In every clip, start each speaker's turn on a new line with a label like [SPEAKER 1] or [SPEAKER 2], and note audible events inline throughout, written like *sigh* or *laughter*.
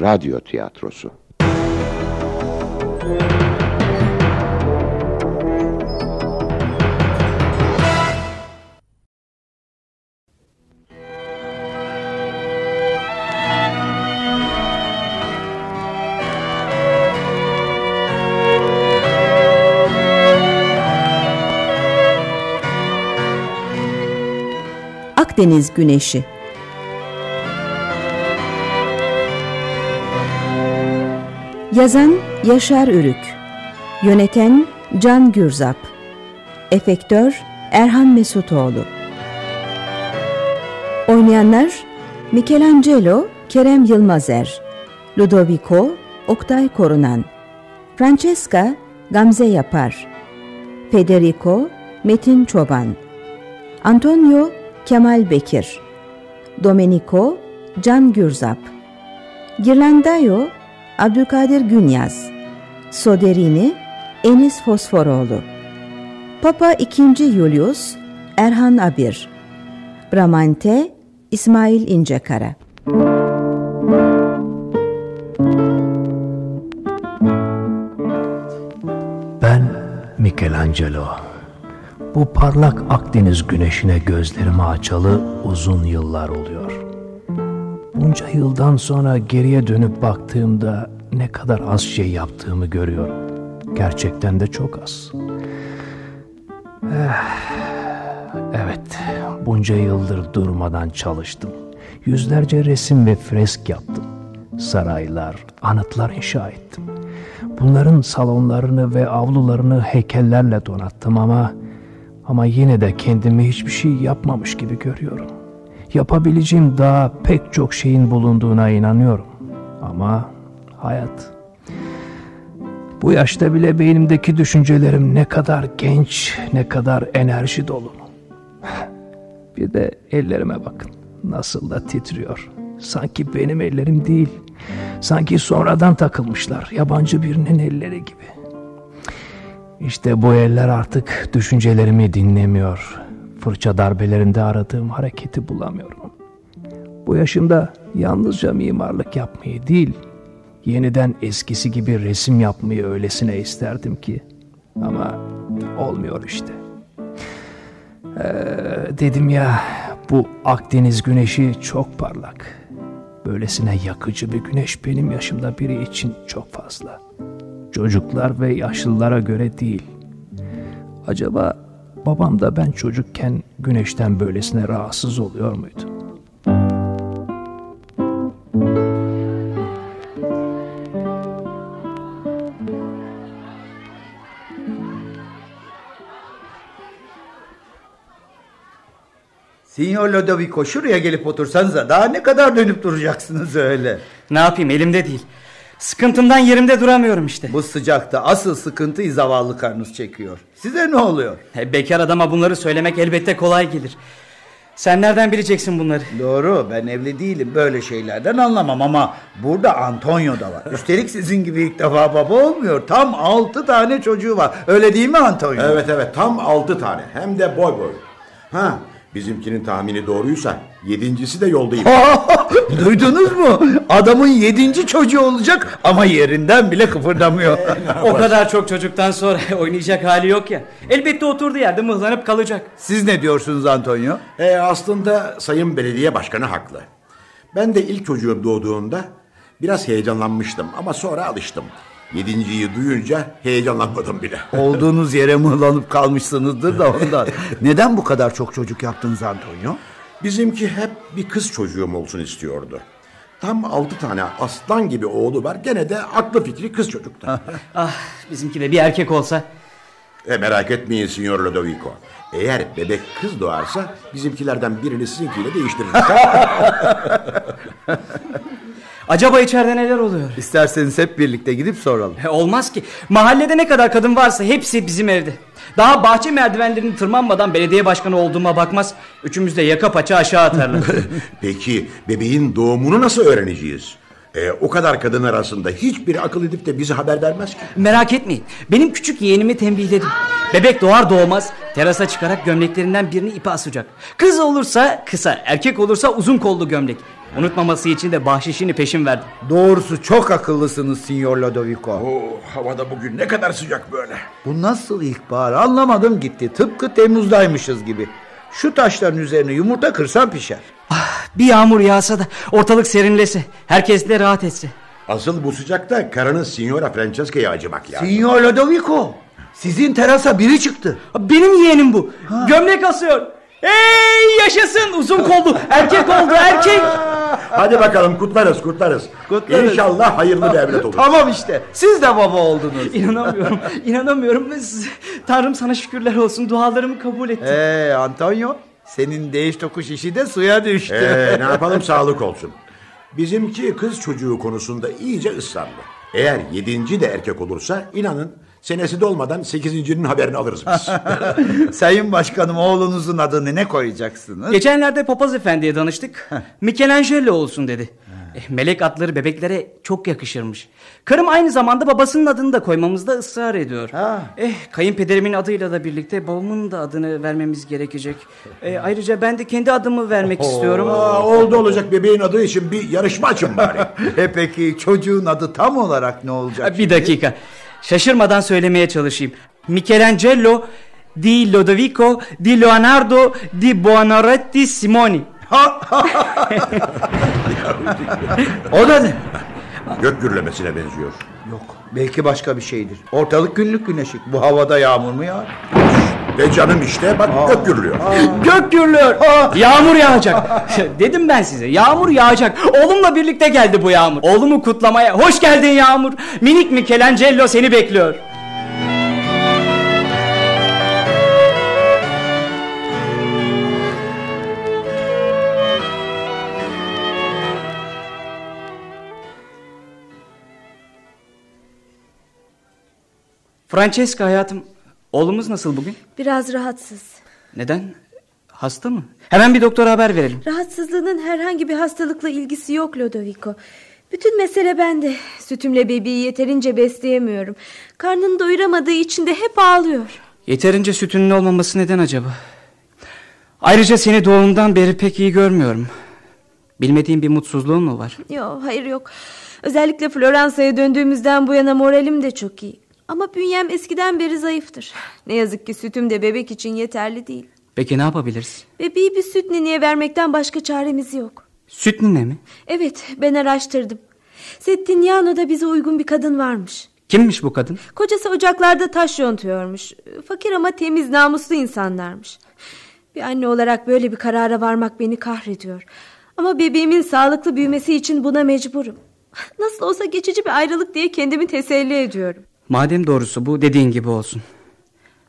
[SPEAKER 1] Radyo tiyatrosu.
[SPEAKER 2] Akdeniz Güneşi Yazan Yaşar Ürük. Yöneten Can Gürzap. Efektör Erhan Mesutoğlu. Oynayanlar Michelangelo Kerem Yılmazer Ludovico Oktay Korunan Francesca Gamze Yapar Federico Metin Çoban Antonio Kemal Bekir Domenico Can Gürzap Girlandayo Abdülkadir Günyaz Soderini Enis Fosforoğlu Papa II. Julius Erhan Abir Bramante İsmail İncekara
[SPEAKER 3] Ben Michelangelo. Bu parlak Akdeniz güneşine gözlerimi açalı uzun yıllar oluyor. Bunca yıldan sonra geriye dönüp baktığımda ne kadar az şey yaptığımı görüyorum. Gerçekten de çok az. Eh, evet, bunca yıldır durmadan çalıştım. Yüzlerce resim ve fresk yaptım. Saraylar, anıtlar inşa ettim. Bunların salonlarını ve avlularını heykellerle donattım ama ama yine de kendimi hiçbir şey yapmamış gibi görüyorum. Yapabileceğim daha pek çok şeyin bulunduğuna inanıyorum. Ama hayat. Bu yaşta bile beynimdeki düşüncelerim ne kadar genç, ne kadar enerji dolu. *laughs* Bir de ellerime bakın. Nasıl da titriyor. Sanki benim ellerim değil. Sanki sonradan takılmışlar. Yabancı birinin elleri gibi. İşte bu eller artık düşüncelerimi dinlemiyor. Fırça darbelerinde aradığım hareketi bulamıyorum. Bu yaşımda yalnızca mimarlık yapmayı değil, yeniden eskisi gibi resim yapmayı öylesine isterdim ki. Ama olmuyor işte. Ee, dedim ya bu Akdeniz güneşi çok parlak. Böylesine yakıcı bir güneş benim yaşımda biri için çok fazla. Çocuklar ve yaşlılara göre değil. Acaba babam da ben çocukken güneşten böylesine rahatsız oluyor muydu?
[SPEAKER 4] Signor Lodovico şuraya gelip otursanıza daha ne kadar dönüp duracaksınız öyle.
[SPEAKER 5] Ne yapayım elimde değil. Sıkıntımdan yerimde duramıyorum işte.
[SPEAKER 4] Bu sıcakta asıl sıkıntıyı zavallı karnınız çekiyor. Size ne oluyor?
[SPEAKER 5] He, bekar adama bunları söylemek elbette kolay gelir. Sen nereden bileceksin bunları?
[SPEAKER 4] Doğru ben evli değilim böyle şeylerden anlamam ama burada Antonio da var. Üstelik sizin gibi ilk defa baba olmuyor. Tam altı tane çocuğu var. Öyle değil mi Antonio?
[SPEAKER 6] Evet evet tam altı tane hem de boy boy. Ha bizimkinin tahmini doğruysa yedincisi de yoldayım. *laughs*
[SPEAKER 4] Duydunuz mu? Adamın yedinci çocuğu olacak ama yerinden bile kıpırdamıyor. *laughs*
[SPEAKER 5] o kadar çok çocuktan sonra *laughs* oynayacak hali yok ya. Elbette oturduğu yerde mıhlanıp kalacak.
[SPEAKER 4] Siz ne diyorsunuz Antonio?
[SPEAKER 6] E, aslında Sayın Belediye Başkanı haklı. Ben de ilk çocuğum doğduğunda biraz heyecanlanmıştım ama sonra alıştım. Yedinciyi duyunca heyecanlanmadım bile. *laughs*
[SPEAKER 4] Olduğunuz yere mıhlanıp kalmışsınızdır da ondan. Neden bu kadar çok çocuk yaptınız Antonio?
[SPEAKER 6] Bizimki hep bir kız çocuğum olsun istiyordu. Tam altı tane aslan gibi oğlu var. Gene de aklı fikri kız çocukta.
[SPEAKER 5] ah bizimki de bir erkek olsa.
[SPEAKER 6] E merak etmeyin Signor Lodovico. Eğer bebek kız doğarsa bizimkilerden birini sizinkiyle değiştiririz. *laughs*
[SPEAKER 5] Acaba içeride neler oluyor?
[SPEAKER 4] İsterseniz hep birlikte gidip soralım.
[SPEAKER 5] He, olmaz ki. Mahallede ne kadar kadın varsa hepsi bizim evde. Daha bahçe merdivenlerini tırmanmadan belediye başkanı olduğuma bakmaz. Üçümüz de yaka paça aşağı atarlar. *laughs*
[SPEAKER 6] Peki bebeğin doğumunu nasıl öğreneceğiz? E, o kadar kadın arasında hiçbiri akıl edip de bize haber vermez ki.
[SPEAKER 5] Merak etmeyin. Benim küçük yeğenimi tembihledim. Bebek doğar doğmaz terasa çıkarak gömleklerinden birini ipe asacak. Kız olursa kısa, erkek olursa uzun kollu gömlek. Unutmaması için de bahşişini peşin verdim.
[SPEAKER 4] Doğrusu çok akıllısınız Signor Lodovico.
[SPEAKER 6] Oo, havada bugün ne kadar sıcak böyle.
[SPEAKER 4] Bu nasıl ilkbahar anlamadım gitti. Tıpkı Temmuz'daymışız gibi. Şu taşların üzerine yumurta kırsan pişer.
[SPEAKER 5] Ah, bir yağmur yağsa da ortalık serinlese. Herkes de rahat etse.
[SPEAKER 6] Asıl bu sıcakta karının Signora Francesca'ya acımak lazım.
[SPEAKER 4] Signor Lodovico. Sizin terasa biri çıktı.
[SPEAKER 5] Benim yeğenim bu. Gömlek asıyor. Hey yaşasın uzun kollu erkek oldu erkek. *laughs*
[SPEAKER 6] Hadi bakalım kutlarız kutlarız.
[SPEAKER 4] Kutlarız.
[SPEAKER 6] İnşallah hayırlı bir evlat olur.
[SPEAKER 4] Tamam işte. Siz de baba oldunuz. *laughs*
[SPEAKER 5] İnanamıyorum inanamıyorum. Tanrım sana şükürler olsun dualarımı kabul etti.
[SPEAKER 4] Ee Antonio senin değiş tokuş işi de suya düştü.
[SPEAKER 6] Ee, ne *laughs* yapalım sağlık olsun. Bizimki kız çocuğu konusunda iyice ısrarlı. Eğer yedinci de erkek olursa inanın senesi dolmadan sekizincinin haberini alırız biz. *laughs* *laughs*
[SPEAKER 4] Sayın Başkanım oğlunuzun adını ne koyacaksınız?
[SPEAKER 5] Geçenlerde papaz efendiye danıştık. Michelangelo olsun dedi. Eh, melek adları bebeklere çok yakışırmış. Karım aynı zamanda babasının adını da koymamızda ısrar ediyor.
[SPEAKER 4] Ha.
[SPEAKER 5] Eh, kayınpederimin adıyla da birlikte babamın da adını vermemiz gerekecek. Eh, ayrıca ben de kendi adımı vermek istiyorum.
[SPEAKER 6] Aa, oldu olacak bebeğin adı için bir yarışma açın bari. *laughs*
[SPEAKER 4] e peki çocuğun adı tam olarak ne olacak?
[SPEAKER 5] Bir dakika. Şaşırmadan söylemeye çalışayım. Michelangelo di Lodovico di Leonardo di Buonarroti Simoni.
[SPEAKER 4] O da ne?
[SPEAKER 6] Gök gürlemesine benziyor.
[SPEAKER 4] Yok belki başka bir şeydir. Ortalık günlük güneşik. Bu havada yağmur mu yağar?
[SPEAKER 6] Ve canım işte bak gök gürlüyor.
[SPEAKER 5] Gök gürlüyor. Yağmur yağacak. Dedim ben size yağmur yağacak. Oğlumla birlikte geldi bu yağmur. Oğlumu kutlamaya hoş geldin yağmur. Minik Michelangelo seni bekliyor. Francesca hayatım oğlumuz nasıl bugün?
[SPEAKER 7] Biraz rahatsız.
[SPEAKER 5] Neden? Hasta mı? Hemen bir doktora haber verelim.
[SPEAKER 7] Rahatsızlığının herhangi bir hastalıkla ilgisi yok Lodovico. Bütün mesele bende. Sütümle bebeği yeterince besleyemiyorum. Karnını doyuramadığı için de hep ağlıyor.
[SPEAKER 5] Yeterince sütünün olmaması neden acaba? Ayrıca seni doğumdan beri pek iyi görmüyorum. Bilmediğin bir mutsuzluğun mu var?
[SPEAKER 7] Yok hayır yok. Özellikle Floransa'ya döndüğümüzden bu yana moralim de çok iyi. Ama bünyem eskiden beri zayıftır. Ne yazık ki sütüm de bebek için yeterli değil.
[SPEAKER 5] Peki ne yapabiliriz?
[SPEAKER 7] Bebeği bir süt nineye vermekten başka çaremiz yok.
[SPEAKER 5] Süt nine mi?
[SPEAKER 7] Evet ben araştırdım. Settignano'da bize uygun bir kadın varmış.
[SPEAKER 5] Kimmiş bu kadın?
[SPEAKER 7] Kocası ocaklarda taş yontuyormuş. Fakir ama temiz namuslu insanlarmış. Bir anne olarak böyle bir karara varmak beni kahrediyor. Ama bebeğimin sağlıklı büyümesi için buna mecburum. Nasıl olsa geçici bir ayrılık diye kendimi teselli ediyorum.
[SPEAKER 5] Madem doğrusu bu dediğin gibi olsun.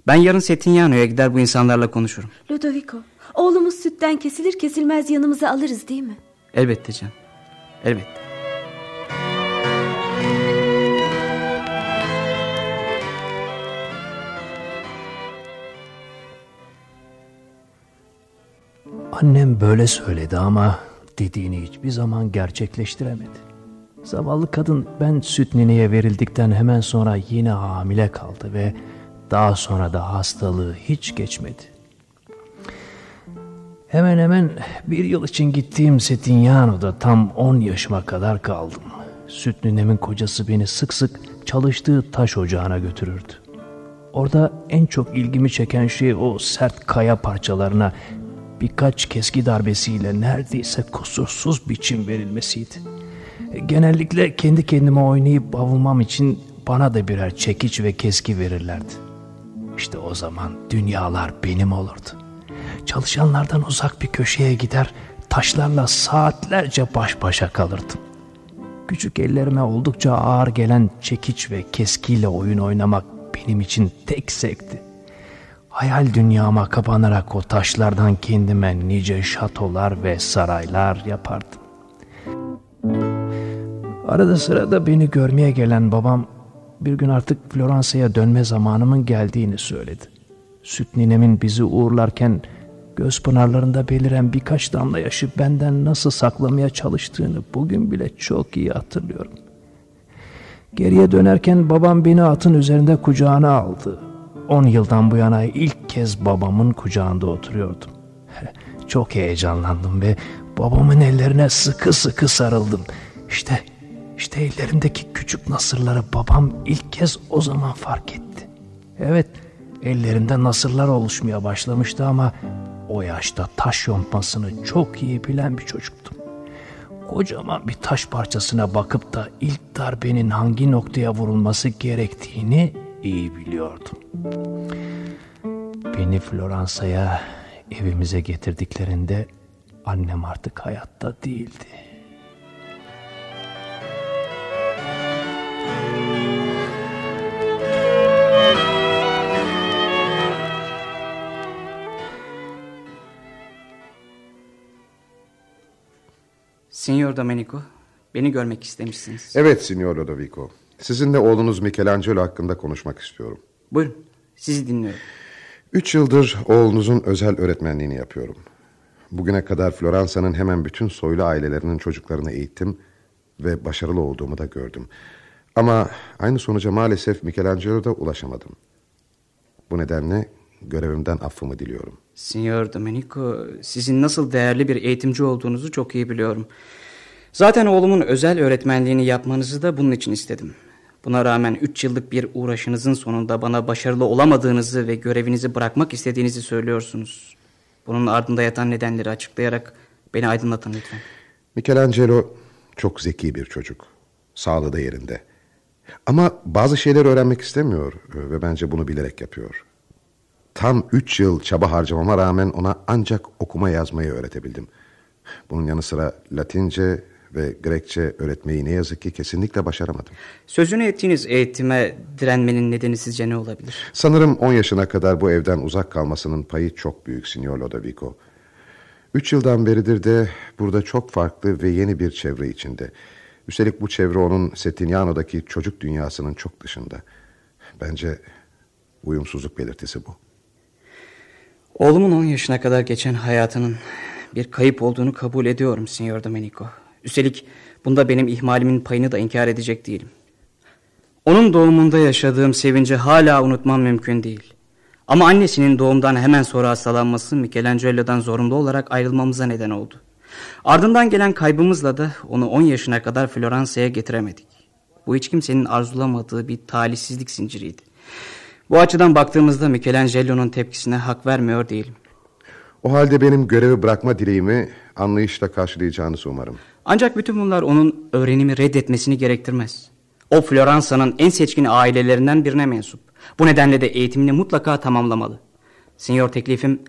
[SPEAKER 5] Ben yarın Settignano'ya gider bu insanlarla konuşurum.
[SPEAKER 7] Ludovico, oğlumuz sütten kesilir kesilmez yanımıza alırız değil mi?
[SPEAKER 5] Elbette can. Elbette.
[SPEAKER 3] Annem böyle söyledi ama dediğini hiçbir zaman gerçekleştiremedi. Zavallı kadın ben süt nineye verildikten hemen sonra yine hamile kaldı ve daha sonra da hastalığı hiç geçmedi. Hemen hemen bir yıl için gittiğim Setignano'da tam 10 yaşıma kadar kaldım. Süt ninemin kocası beni sık sık çalıştığı taş ocağına götürürdü. Orada en çok ilgimi çeken şey o sert kaya parçalarına birkaç keski darbesiyle neredeyse kusursuz biçim verilmesiydi. Genellikle kendi kendime oynayıp bavulmam için bana da birer çekiç ve keski verirlerdi. İşte o zaman dünyalar benim olurdu. Çalışanlardan uzak bir köşeye gider, taşlarla saatlerce baş başa kalırdım. Küçük ellerime oldukça ağır gelen çekiç ve keskiyle oyun oynamak benim için tek zevkti. Hayal dünyama kapanarak o taşlardan kendime nice şatolar ve saraylar yapardım. Arada sırada beni görmeye gelen babam bir gün artık Floransa'ya dönme zamanımın geldiğini söyledi. Süt ninemin bizi uğurlarken göz pınarlarında beliren birkaç damla yaşı benden nasıl saklamaya çalıştığını bugün bile çok iyi hatırlıyorum. Geriye dönerken babam beni atın üzerinde kucağına aldı. On yıldan bu yana ilk kez babamın kucağında oturuyordum. *laughs* Çok heyecanlandım ve babamın ellerine sıkı sıkı sarıldım. İşte, işte ellerindeki küçük nasırları babam ilk kez o zaman fark etti. Evet, ellerinde nasırlar oluşmaya başlamıştı ama o yaşta taş yontmasını çok iyi bilen bir çocuktum. Kocaman bir taş parçasına bakıp da ilk darbenin hangi noktaya vurulması gerektiğini iyi biliyordum. Beni Floransa'ya evimize getirdiklerinde annem artık hayatta değildi.
[SPEAKER 5] Signor Domenico, beni görmek istemişsiniz.
[SPEAKER 8] Evet Signor Lodovico. Sizinle oğlunuz Michelangelo hakkında konuşmak istiyorum.
[SPEAKER 5] Buyurun, sizi dinliyorum.
[SPEAKER 8] Üç yıldır oğlunuzun özel öğretmenliğini yapıyorum. Bugüne kadar Floransa'nın hemen bütün soylu ailelerinin çocuklarını eğittim ve başarılı olduğumu da gördüm. Ama aynı sonuca maalesef Michelangelo'da ulaşamadım. Bu nedenle görevimden affımı diliyorum.
[SPEAKER 5] Signor Domenico, sizin nasıl değerli bir eğitimci olduğunuzu çok iyi biliyorum. Zaten oğlumun özel öğretmenliğini yapmanızı da bunun için istedim. Buna rağmen üç yıllık bir uğraşınızın sonunda bana başarılı olamadığınızı ve görevinizi bırakmak istediğinizi söylüyorsunuz. Bunun ardında yatan nedenleri açıklayarak beni aydınlatın lütfen.
[SPEAKER 8] Michelangelo çok zeki bir çocuk. Sağlığı da yerinde. Ama bazı şeyler öğrenmek istemiyor ve bence bunu bilerek yapıyor. Tam üç yıl çaba harcamama rağmen ona ancak okuma yazmayı öğretebildim. Bunun yanı sıra Latince ve Grekçe öğretmeyi ne yazık ki kesinlikle başaramadım.
[SPEAKER 5] Sözünü ettiğiniz eğitime direnmenin nedeni sizce ne olabilir?
[SPEAKER 8] Sanırım 10 yaşına kadar bu evden uzak kalmasının payı çok büyük Signor Lodovico. Üç yıldan beridir de burada çok farklı ve yeni bir çevre içinde. Üstelik bu çevre onun Settignano'daki çocuk dünyasının çok dışında. Bence uyumsuzluk belirtisi bu.
[SPEAKER 5] Oğlumun 10 yaşına kadar geçen hayatının bir kayıp olduğunu kabul ediyorum Signor Domenico. Üstelik bunda benim ihmalimin payını da inkar edecek değilim. Onun doğumunda yaşadığım sevinci hala unutmam mümkün değil. Ama annesinin doğumdan hemen sonra hastalanması Michelangelo'dan zorunlu olarak ayrılmamıza neden oldu. Ardından gelen kaybımızla da onu 10 yaşına kadar Floransa'ya getiremedik. Bu hiç kimsenin arzulamadığı bir talihsizlik zinciriydi. Bu açıdan baktığımızda Michelangelo'nun tepkisine hak vermiyor değilim.
[SPEAKER 8] O halde benim görevi bırakma dileğimi anlayışla karşılayacağınızı umarım.
[SPEAKER 5] Ancak bütün bunlar onun öğrenimi reddetmesini gerektirmez. O Floransa'nın en seçkin ailelerinden birine mensup. Bu nedenle de eğitimini mutlaka tamamlamalı. Sinyor teklifim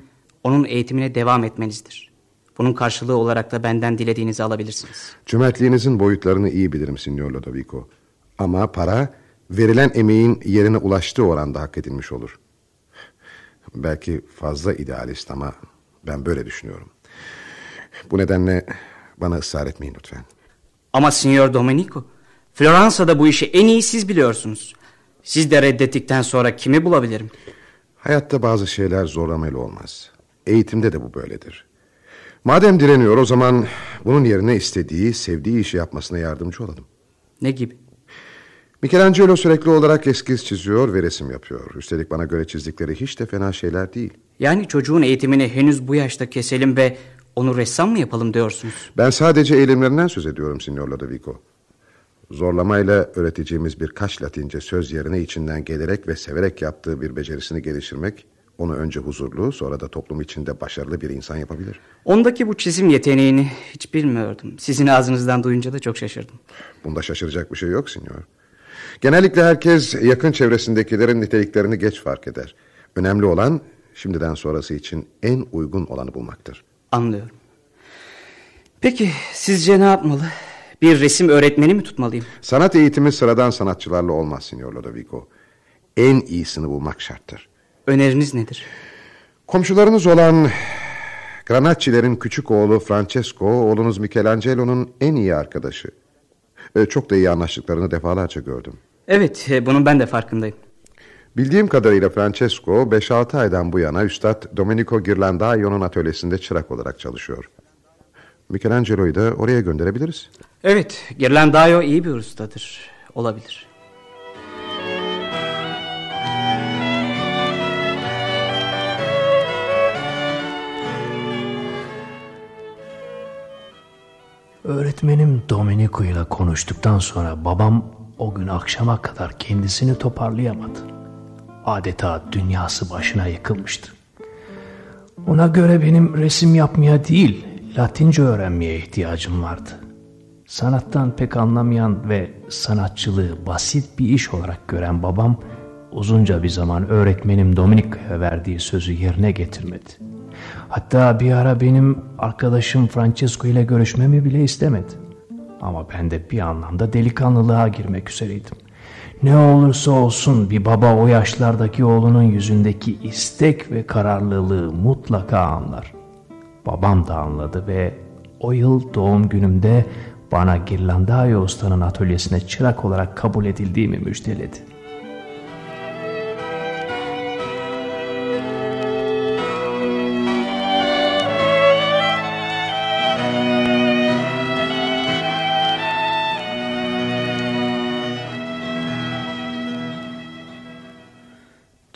[SPEAKER 5] onun eğitimine devam etmenizdir. Bunun karşılığı olarak da benden dilediğinizi alabilirsiniz.
[SPEAKER 8] Cömertliğinizin boyutlarını iyi bilirim Signor Lodovico. Ama para verilen emeğin yerine ulaştığı oranda hak edilmiş olur. Belki fazla idealist ama ben böyle düşünüyorum. Bu nedenle bana ısrar etmeyin lütfen.
[SPEAKER 5] Ama Signor Domenico, Floransa'da bu işi en iyi siz biliyorsunuz. Siz de reddettikten sonra kimi bulabilirim?
[SPEAKER 8] Hayatta bazı şeyler zorlamayla olmaz. Eğitimde de bu böyledir. Madem direniyor o zaman bunun yerine istediği, sevdiği işi yapmasına yardımcı olalım.
[SPEAKER 5] Ne gibi?
[SPEAKER 8] Michelangelo sürekli olarak eskiz çiziyor ve resim yapıyor. Üstelik bana göre çizdikleri hiç de fena şeyler değil.
[SPEAKER 5] Yani çocuğun eğitimini henüz bu yaşta keselim ve onu ressam mı yapalım diyorsunuz?
[SPEAKER 8] Ben sadece eğilimlerinden söz ediyorum Signor Lodovico. Zorlamayla öğreteceğimiz birkaç latince söz yerine içinden gelerek ve severek yaptığı bir becerisini geliştirmek... ...onu önce huzurlu sonra da toplum içinde başarılı bir insan yapabilir.
[SPEAKER 5] Ondaki bu çizim yeteneğini hiç bilmiyordum. Sizin ağzınızdan duyunca da çok şaşırdım.
[SPEAKER 8] Bunda şaşıracak bir şey yok Signor. Genellikle herkes yakın çevresindekilerin niteliklerini geç fark eder. Önemli olan şimdiden sonrası için en uygun olanı bulmaktır.
[SPEAKER 5] Anlıyorum. Peki sizce ne yapmalı? Bir resim öğretmeni mi tutmalıyım?
[SPEAKER 8] Sanat eğitimi sıradan sanatçılarla olmaz Signor Lodovico. En iyisini bulmak şarttır.
[SPEAKER 5] Öneriniz nedir?
[SPEAKER 8] Komşularınız olan Granacci'lerin küçük oğlu Francesco, oğlunuz Michelangelo'nun en iyi arkadaşı. Çok da iyi anlaştıklarını defalarca gördüm.
[SPEAKER 5] Evet, e, bunun ben de farkındayım.
[SPEAKER 8] Bildiğim kadarıyla Francesco 5-6 aydan bu yana Üstad Domenico Ghirlandaio'nun atölyesinde çırak olarak çalışıyor. Michelangelo'yu da oraya gönderebiliriz.
[SPEAKER 5] Evet, Ghirlandaio iyi bir ustadır. Olabilir.
[SPEAKER 9] Öğretmenim Domenico ile konuştuktan sonra babam o gün akşama kadar kendisini toparlayamadı. Adeta dünyası başına yıkılmıştı. Ona göre benim resim yapmaya değil, Latince öğrenmeye ihtiyacım vardı. Sanattan pek anlamayan ve sanatçılığı basit bir iş olarak gören babam uzunca bir zaman öğretmenim Domenico'ya verdiği sözü yerine getirmedi. Hatta bir ara benim arkadaşım Francesco ile görüşmemi bile istemedi. Ama ben de bir anlamda delikanlılığa girmek üzereydim. Ne olursa olsun bir baba o yaşlardaki oğlunun yüzündeki istek ve kararlılığı mutlaka anlar. Babam da anladı ve o yıl doğum günümde bana Girlandaio Usta'nın atölyesine çırak olarak kabul edildiğimi müjdeledi.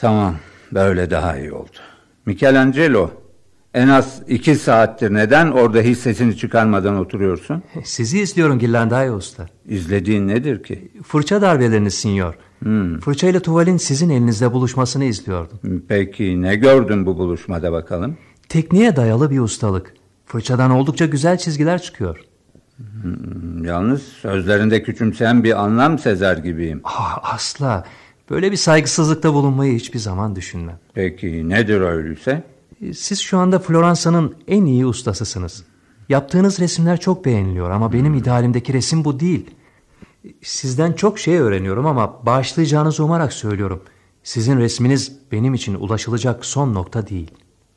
[SPEAKER 10] Tamam, böyle daha iyi oldu. Michelangelo, en az iki saattir neden orada hiç sesini çıkarmadan oturuyorsun?
[SPEAKER 9] Sizi izliyorum Girlandaio Usta.
[SPEAKER 10] İzlediğin nedir ki?
[SPEAKER 9] Fırça darbeleriniz sinyor.
[SPEAKER 10] Hmm.
[SPEAKER 9] Fırça ile tuvalin sizin elinizde buluşmasını izliyordum.
[SPEAKER 10] Peki ne gördün bu buluşmada bakalım?
[SPEAKER 9] Tekniğe dayalı bir ustalık. Fırçadan oldukça güzel çizgiler çıkıyor.
[SPEAKER 10] Hmm, yalnız sözlerinde küçümseyen bir anlam sezer gibiyim.
[SPEAKER 9] Ah, asla. Böyle bir saygısızlıkta bulunmayı hiçbir zaman düşünmem.
[SPEAKER 10] Peki nedir öyleyse?
[SPEAKER 9] Siz şu anda Floransa'nın en iyi ustasısınız. Yaptığınız resimler çok beğeniliyor ama benim idealimdeki resim bu değil. Sizden çok şey öğreniyorum ama bağışlayacağınızı umarak söylüyorum. Sizin resminiz benim için ulaşılacak son nokta değil.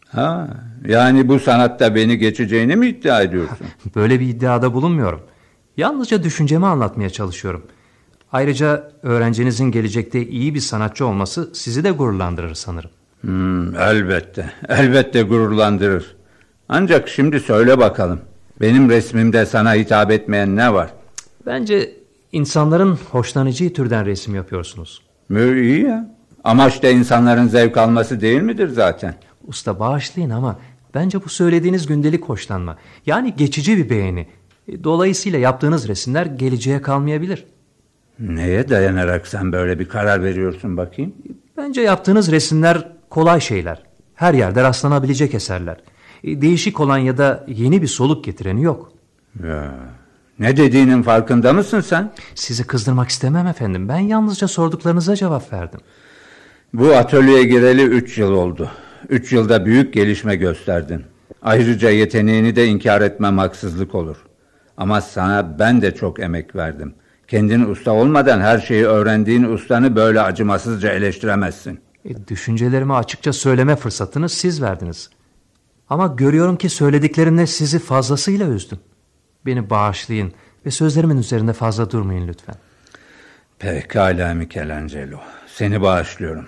[SPEAKER 10] Ha, yani bu sanatta beni geçeceğini mi iddia ediyorsun? *laughs*
[SPEAKER 9] Böyle bir iddiada bulunmuyorum. Yalnızca düşüncemi anlatmaya çalışıyorum. Ayrıca öğrencinizin gelecekte iyi bir sanatçı olması sizi de gururlandırır sanırım.
[SPEAKER 10] Hmm, elbette, elbette gururlandırır. Ancak şimdi söyle bakalım. Benim resmimde sana hitap etmeyen ne var?
[SPEAKER 9] Bence insanların hoşlanacağı türden resim yapıyorsunuz.
[SPEAKER 10] Mü iyi ya. Amaç da insanların zevk alması değil midir zaten?
[SPEAKER 9] Usta bağışlayın ama bence bu söylediğiniz gündelik hoşlanma. Yani geçici bir beğeni. Dolayısıyla yaptığınız resimler geleceğe kalmayabilir.
[SPEAKER 10] Neye dayanarak sen böyle bir karar veriyorsun bakayım?
[SPEAKER 9] Bence yaptığınız resimler kolay şeyler. Her yerde rastlanabilecek eserler. Değişik olan ya da yeni bir soluk getireni yok.
[SPEAKER 10] Ya, ne dediğinin farkında mısın sen?
[SPEAKER 9] Sizi kızdırmak istemem efendim. Ben yalnızca sorduklarınıza cevap verdim.
[SPEAKER 10] Bu atölyeye gireli üç yıl oldu. Üç yılda büyük gelişme gösterdin. Ayrıca yeteneğini de inkar etmem haksızlık olur. Ama sana ben de çok emek verdim. Kendin usta olmadan her şeyi öğrendiğin ustanı böyle acımasızca eleştiremezsin.
[SPEAKER 9] E, düşüncelerimi açıkça söyleme fırsatını siz verdiniz. Ama görüyorum ki söylediklerimle sizi fazlasıyla üzdüm. Beni bağışlayın ve sözlerimin üzerinde fazla durmayın lütfen.
[SPEAKER 10] Pekala Michelangelo. Seni bağışlıyorum.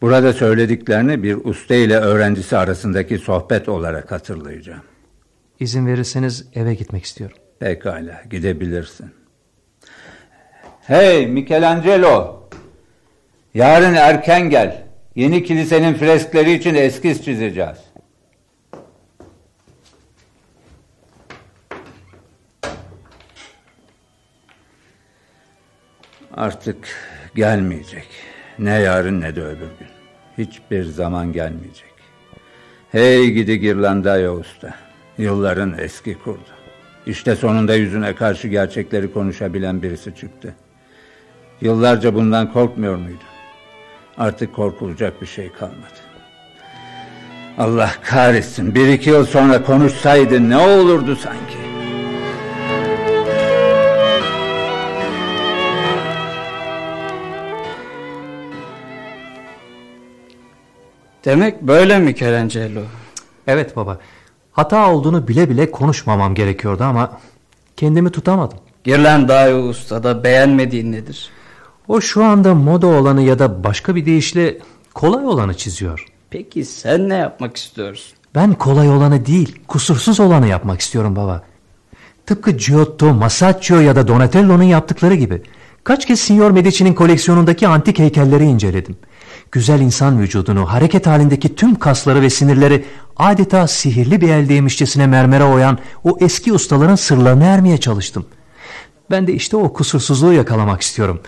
[SPEAKER 10] Burada söylediklerini bir usta ile öğrencisi arasındaki sohbet olarak hatırlayacağım.
[SPEAKER 9] İzin verirseniz eve gitmek istiyorum.
[SPEAKER 10] Pekala gidebilirsin. Hey Michelangelo. Yarın erken gel. Yeni kilisenin freskleri için eskiz çizeceğiz. Artık gelmeyecek. Ne yarın ne de öbür gün. Hiçbir zaman gelmeyecek. Hey gidi Girlandaya usta. Yılların eski kurdu. İşte sonunda yüzüne karşı gerçekleri konuşabilen birisi çıktı. Yıllarca bundan korkmuyor muydu? Artık korkulacak bir şey kalmadı. Allah kahretsin bir iki yıl sonra konuşsaydı ne olurdu sanki?
[SPEAKER 5] Demek böyle mi Michelangelo?
[SPEAKER 9] Evet baba. Hata olduğunu bile bile konuşmamam gerekiyordu ama kendimi tutamadım.
[SPEAKER 5] Girlandayo Usta'da beğenmediğin nedir?
[SPEAKER 9] O şu anda moda olanı ya da başka bir deyişle kolay olanı çiziyor.
[SPEAKER 5] Peki sen ne yapmak istiyorsun?
[SPEAKER 9] Ben kolay olanı değil, kusursuz olanı yapmak istiyorum baba. Tıpkı Giotto, Masaccio ya da Donatello'nun yaptıkları gibi. Kaç kez Signor Medici'nin koleksiyonundaki antik heykelleri inceledim. Güzel insan vücudunu, hareket halindeki tüm kasları ve sinirleri adeta sihirli bir el değmişçesine mermere oyan o eski ustaların sırlarını ermeye çalıştım. Ben de işte o kusursuzluğu yakalamak istiyorum.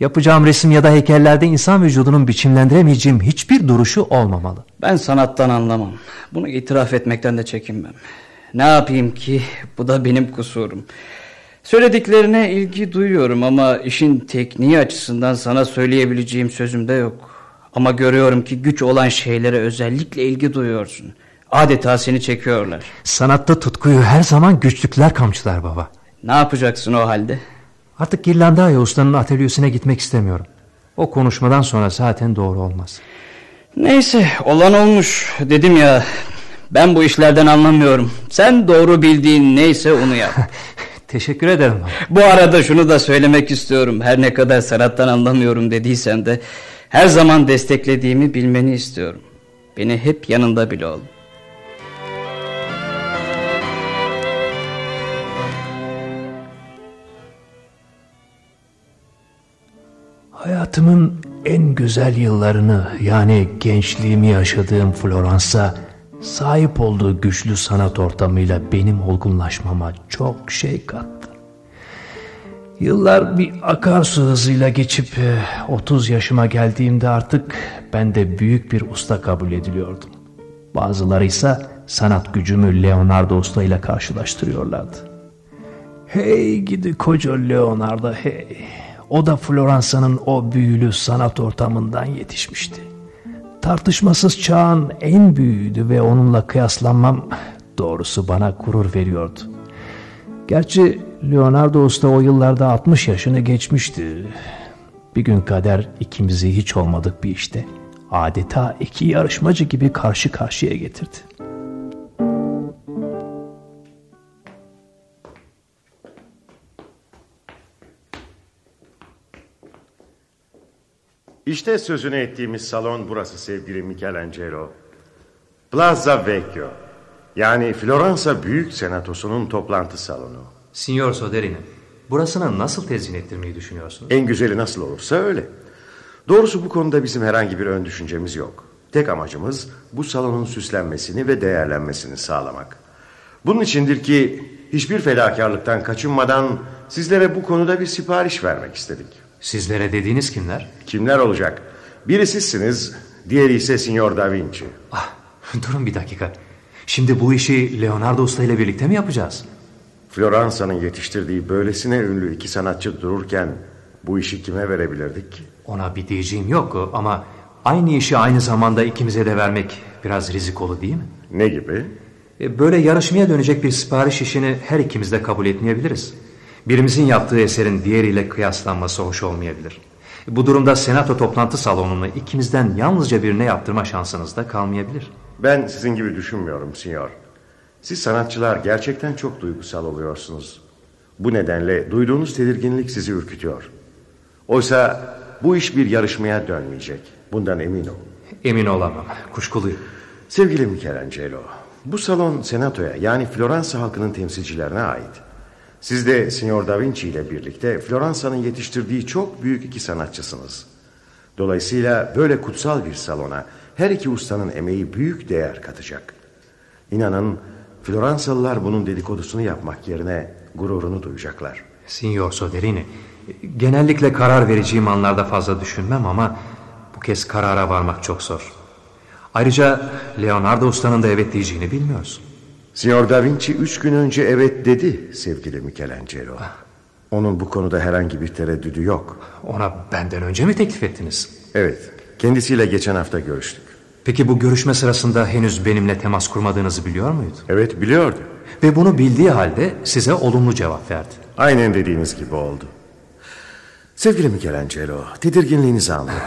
[SPEAKER 9] Yapacağım resim ya da heykellerde insan vücudunun biçimlendiremeyeceğim hiçbir duruşu olmamalı.
[SPEAKER 5] Ben sanattan anlamam. Bunu itiraf etmekten de çekinmem. Ne yapayım ki bu da benim kusurum. Söylediklerine ilgi duyuyorum ama işin tekniği açısından sana söyleyebileceğim sözüm de yok. Ama görüyorum ki güç olan şeylere özellikle ilgi duyuyorsun. Adeta seni çekiyorlar.
[SPEAKER 9] Sanatta tutkuyu her zaman güçlükler kamçılar baba.
[SPEAKER 5] Ne yapacaksın o halde?
[SPEAKER 9] Artık Girlandaya ustanın atölyesine gitmek istemiyorum. O konuşmadan sonra zaten doğru olmaz.
[SPEAKER 5] Neyse olan olmuş. Dedim ya ben bu işlerden anlamıyorum. Sen doğru bildiğin neyse onu yap. *laughs*
[SPEAKER 9] Teşekkür ederim.
[SPEAKER 5] Bu arada şunu da söylemek istiyorum. Her ne kadar sanattan anlamıyorum dediysem de her zaman desteklediğimi bilmeni istiyorum. Beni hep yanında bile ol.
[SPEAKER 9] Hayatımın en güzel yıllarını yani gençliğimi yaşadığım Floransa sahip olduğu güçlü sanat ortamıyla benim olgunlaşmama çok şey kattı. Yıllar bir akarsu hızıyla geçip 30 yaşıma geldiğimde artık ben de büyük bir usta kabul ediliyordum. Bazıları ise sanat gücümü Leonardo Usta ile karşılaştırıyorlardı. Hey gidi koca Leonardo hey. O da Floransa'nın o büyülü sanat ortamından yetişmişti. Tartışmasız çağın en büyüğüydü ve onunla kıyaslanmam doğrusu bana gurur veriyordu. Gerçi Leonardo Usta o yıllarda 60 yaşını geçmişti. Bir gün kader ikimizi hiç olmadık bir işte adeta iki yarışmacı gibi karşı karşıya getirdi.
[SPEAKER 11] İşte sözünü ettiğimiz salon burası sevgili Michelangelo. Plaza Vecchio. Yani Floransa Büyük Senatosu'nun toplantı salonu.
[SPEAKER 9] Signor Soderini, burasını nasıl tezyin ettirmeyi düşünüyorsunuz?
[SPEAKER 11] En güzeli nasıl olursa öyle. Doğrusu bu konuda bizim herhangi bir ön düşüncemiz yok. Tek amacımız bu salonun süslenmesini ve değerlenmesini sağlamak. Bunun içindir ki hiçbir fedakarlıktan kaçınmadan sizlere bu konuda bir sipariş vermek istedik.
[SPEAKER 9] Sizlere dediğiniz kimler?
[SPEAKER 11] Kimler olacak? Biri sizsiniz, diğeri ise Signor Da Vinci.
[SPEAKER 9] Ah, *laughs* durun bir dakika. Şimdi bu işi Leonardo Usta ile birlikte mi yapacağız?
[SPEAKER 11] Floransa'nın yetiştirdiği böylesine ünlü iki sanatçı dururken bu işi kime verebilirdik?
[SPEAKER 9] Ona bir diyeceğim yok ama aynı işi aynı zamanda ikimize de vermek biraz rizikolu değil mi?
[SPEAKER 11] Ne gibi?
[SPEAKER 9] E, böyle yarışmaya dönecek bir sipariş işini her ikimiz de kabul etmeyebiliriz. Birimizin yaptığı eserin diğeriyle kıyaslanması hoş olmayabilir. Bu durumda senato toplantı salonunu ikimizden yalnızca birine yaptırma şansınız da kalmayabilir.
[SPEAKER 11] Ben sizin gibi düşünmüyorum sinyor. Siz sanatçılar gerçekten çok duygusal oluyorsunuz. Bu nedenle duyduğunuz tedirginlik sizi ürkütüyor. Oysa bu iş bir yarışmaya dönmeyecek. Bundan emin olun.
[SPEAKER 9] Emin olamam. Kuşkuluyum.
[SPEAKER 11] Sevgili Michelangelo, bu salon senatoya yani Floransa halkının temsilcilerine ait. Siz de Signor Da Vinci ile birlikte Floransa'nın yetiştirdiği çok büyük iki sanatçısınız. Dolayısıyla böyle kutsal bir salona her iki ustanın emeği büyük değer katacak. İnanın Floransalılar bunun dedikodusunu yapmak yerine gururunu duyacaklar.
[SPEAKER 9] Signor Soderini, genellikle karar vereceğim anlarda fazla düşünmem ama bu kez karara varmak çok zor. Ayrıca Leonardo Usta'nın da evet diyeceğini bilmiyorsun.
[SPEAKER 11] Signor Da Vinci üç gün önce evet dedi sevgili Michelangelo. Onun bu konuda herhangi bir tereddüdü yok.
[SPEAKER 9] Ona benden önce mi teklif ettiniz?
[SPEAKER 11] Evet, kendisiyle geçen hafta görüştük.
[SPEAKER 9] Peki bu görüşme sırasında henüz benimle temas kurmadığınızı biliyor muydu?
[SPEAKER 11] Evet, biliyordu.
[SPEAKER 9] Ve bunu bildiği halde size olumlu cevap verdi.
[SPEAKER 11] Aynen dediğiniz gibi oldu. Sevgili Michelangelo, tedirginliğinizi anlıyorum.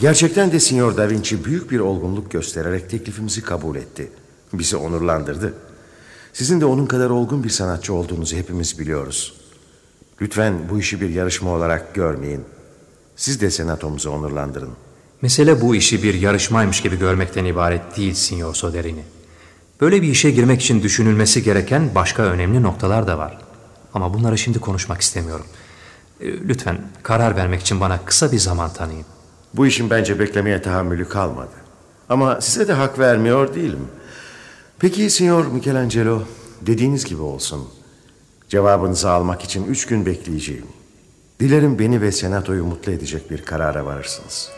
[SPEAKER 11] Gerçekten de Signor Da Vinci büyük bir olgunluk göstererek teklifimizi kabul etti. Bizi onurlandırdı. Sizin de onun kadar olgun bir sanatçı olduğunuzu hepimiz biliyoruz. Lütfen bu işi bir yarışma olarak görmeyin. Siz de senatomuzu onurlandırın.
[SPEAKER 9] Mesele bu işi bir yarışmaymış gibi görmekten ibaret değil Signor Soderini. Böyle bir işe girmek için düşünülmesi gereken başka önemli noktalar da var. Ama bunları şimdi konuşmak istemiyorum. E, lütfen karar vermek için bana kısa bir zaman tanıyın.
[SPEAKER 11] Bu işin bence beklemeye tahammülü kalmadı. Ama size de hak vermiyor değilim. Peki Signor Michelangelo, dediğiniz gibi olsun. Cevabınızı almak için üç gün bekleyeceğim. Dilerim beni ve senatoyu mutlu edecek bir karara varırsınız.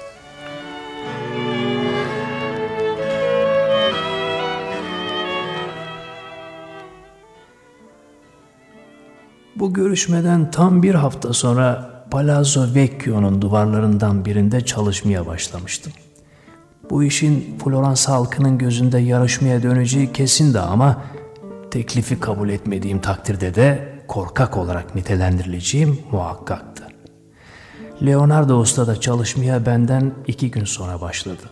[SPEAKER 9] Bu görüşmeden tam bir hafta sonra Palazzo Vecchio'nun duvarlarından birinde çalışmaya başlamıştım. Bu işin Florans halkının gözünde yarışmaya döneceği kesindi ama teklifi kabul etmediğim takdirde de korkak olarak nitelendirileceğim muhakkaktı. Leonardo Usta da çalışmaya benden iki gün sonra başladı.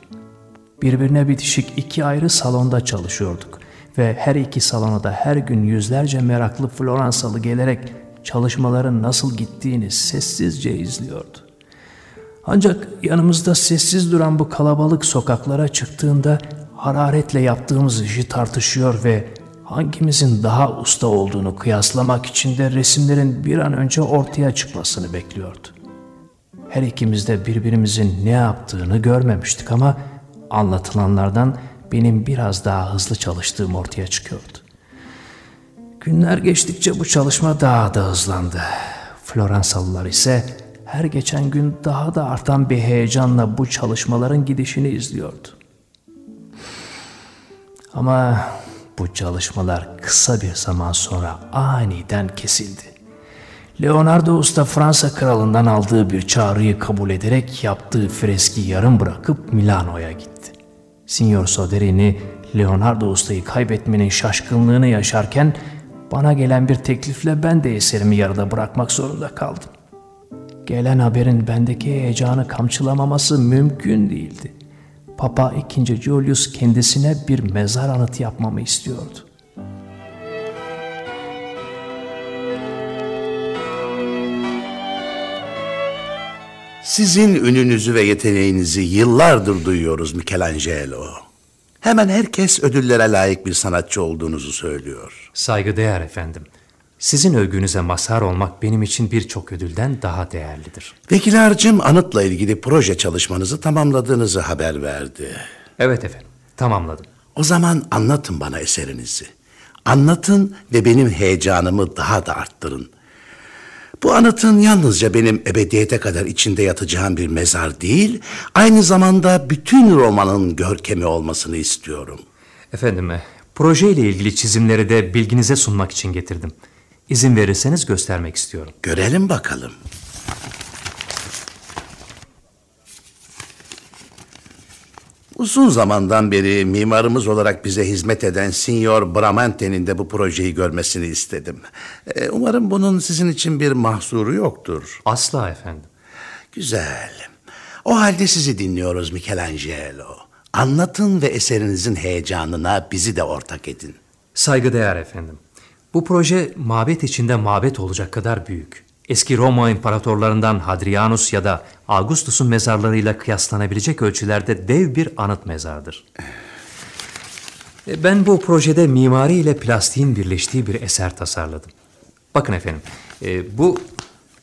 [SPEAKER 9] Birbirine bitişik iki ayrı salonda çalışıyorduk ve her iki salona da her gün yüzlerce meraklı Floransalı gelerek çalışmaların nasıl gittiğini sessizce izliyordu. Ancak yanımızda sessiz duran bu kalabalık sokaklara çıktığında hararetle yaptığımız işi tartışıyor ve hangimizin daha usta olduğunu kıyaslamak için de resimlerin bir an önce ortaya çıkmasını bekliyordu. Her ikimiz de birbirimizin ne yaptığını görmemiştik ama anlatılanlardan benim biraz daha hızlı çalıştığım ortaya çıkıyordu. Günler geçtikçe bu çalışma daha da hızlandı. Floransalılar ise her geçen gün daha da artan bir heyecanla bu çalışmaların gidişini izliyordu. Ama bu çalışmalar kısa bir zaman sonra aniden kesildi. Leonardo Usta Fransa kralından aldığı bir çağrıyı kabul ederek yaptığı freski yarım bırakıp Milano'ya gitti. Signor Soderini Leonardo Usta'yı kaybetmenin şaşkınlığını yaşarken bana gelen bir teklifle ben de eserimi yarıda bırakmak zorunda kaldım. Gelen haberin bendeki heyecanı kamçılamaması mümkün değildi. Papa II. Julius kendisine bir mezar anıtı yapmamı istiyordu.
[SPEAKER 12] Sizin ününüzü ve yeteneğinizi yıllardır duyuyoruz Michelangelo. Hemen herkes ödüllere layık bir sanatçı olduğunuzu söylüyor.
[SPEAKER 9] Saygıdeğer efendim. Sizin övgünüze mazhar olmak benim için birçok ödülden daha değerlidir.
[SPEAKER 12] Vekil Harcım anıtla ilgili proje çalışmanızı tamamladığınızı haber verdi.
[SPEAKER 9] Evet efendim, tamamladım.
[SPEAKER 12] O zaman anlatın bana eserinizi. Anlatın ve benim heyecanımı daha da arttırın. Bu anıtın yalnızca benim ebediyete kadar içinde yatacağım bir mezar değil, aynı zamanda bütün romanın görkemi olmasını istiyorum.
[SPEAKER 9] Efendim, proje ile ilgili çizimleri de bilginize sunmak için getirdim. İzin verirseniz göstermek istiyorum.
[SPEAKER 12] Görelim bakalım. Uzun zamandan beri mimarımız olarak bize hizmet eden Signor Bramante'nin de bu projeyi görmesini istedim. Ee, umarım bunun sizin için bir mahsuru yoktur.
[SPEAKER 9] Asla efendim.
[SPEAKER 12] Güzel. O halde sizi dinliyoruz Michelangelo. Anlatın ve eserinizin heyecanına bizi de ortak edin.
[SPEAKER 9] Saygıdeğer efendim. Bu proje mabet içinde mabet olacak kadar büyük. Eski Roma imparatorlarından Hadrianus ya da Augustus'un mezarlarıyla kıyaslanabilecek ölçülerde dev bir anıt mezardır. E, ben bu projede mimari ile plastiğin birleştiği bir eser tasarladım. Bakın efendim, e, bu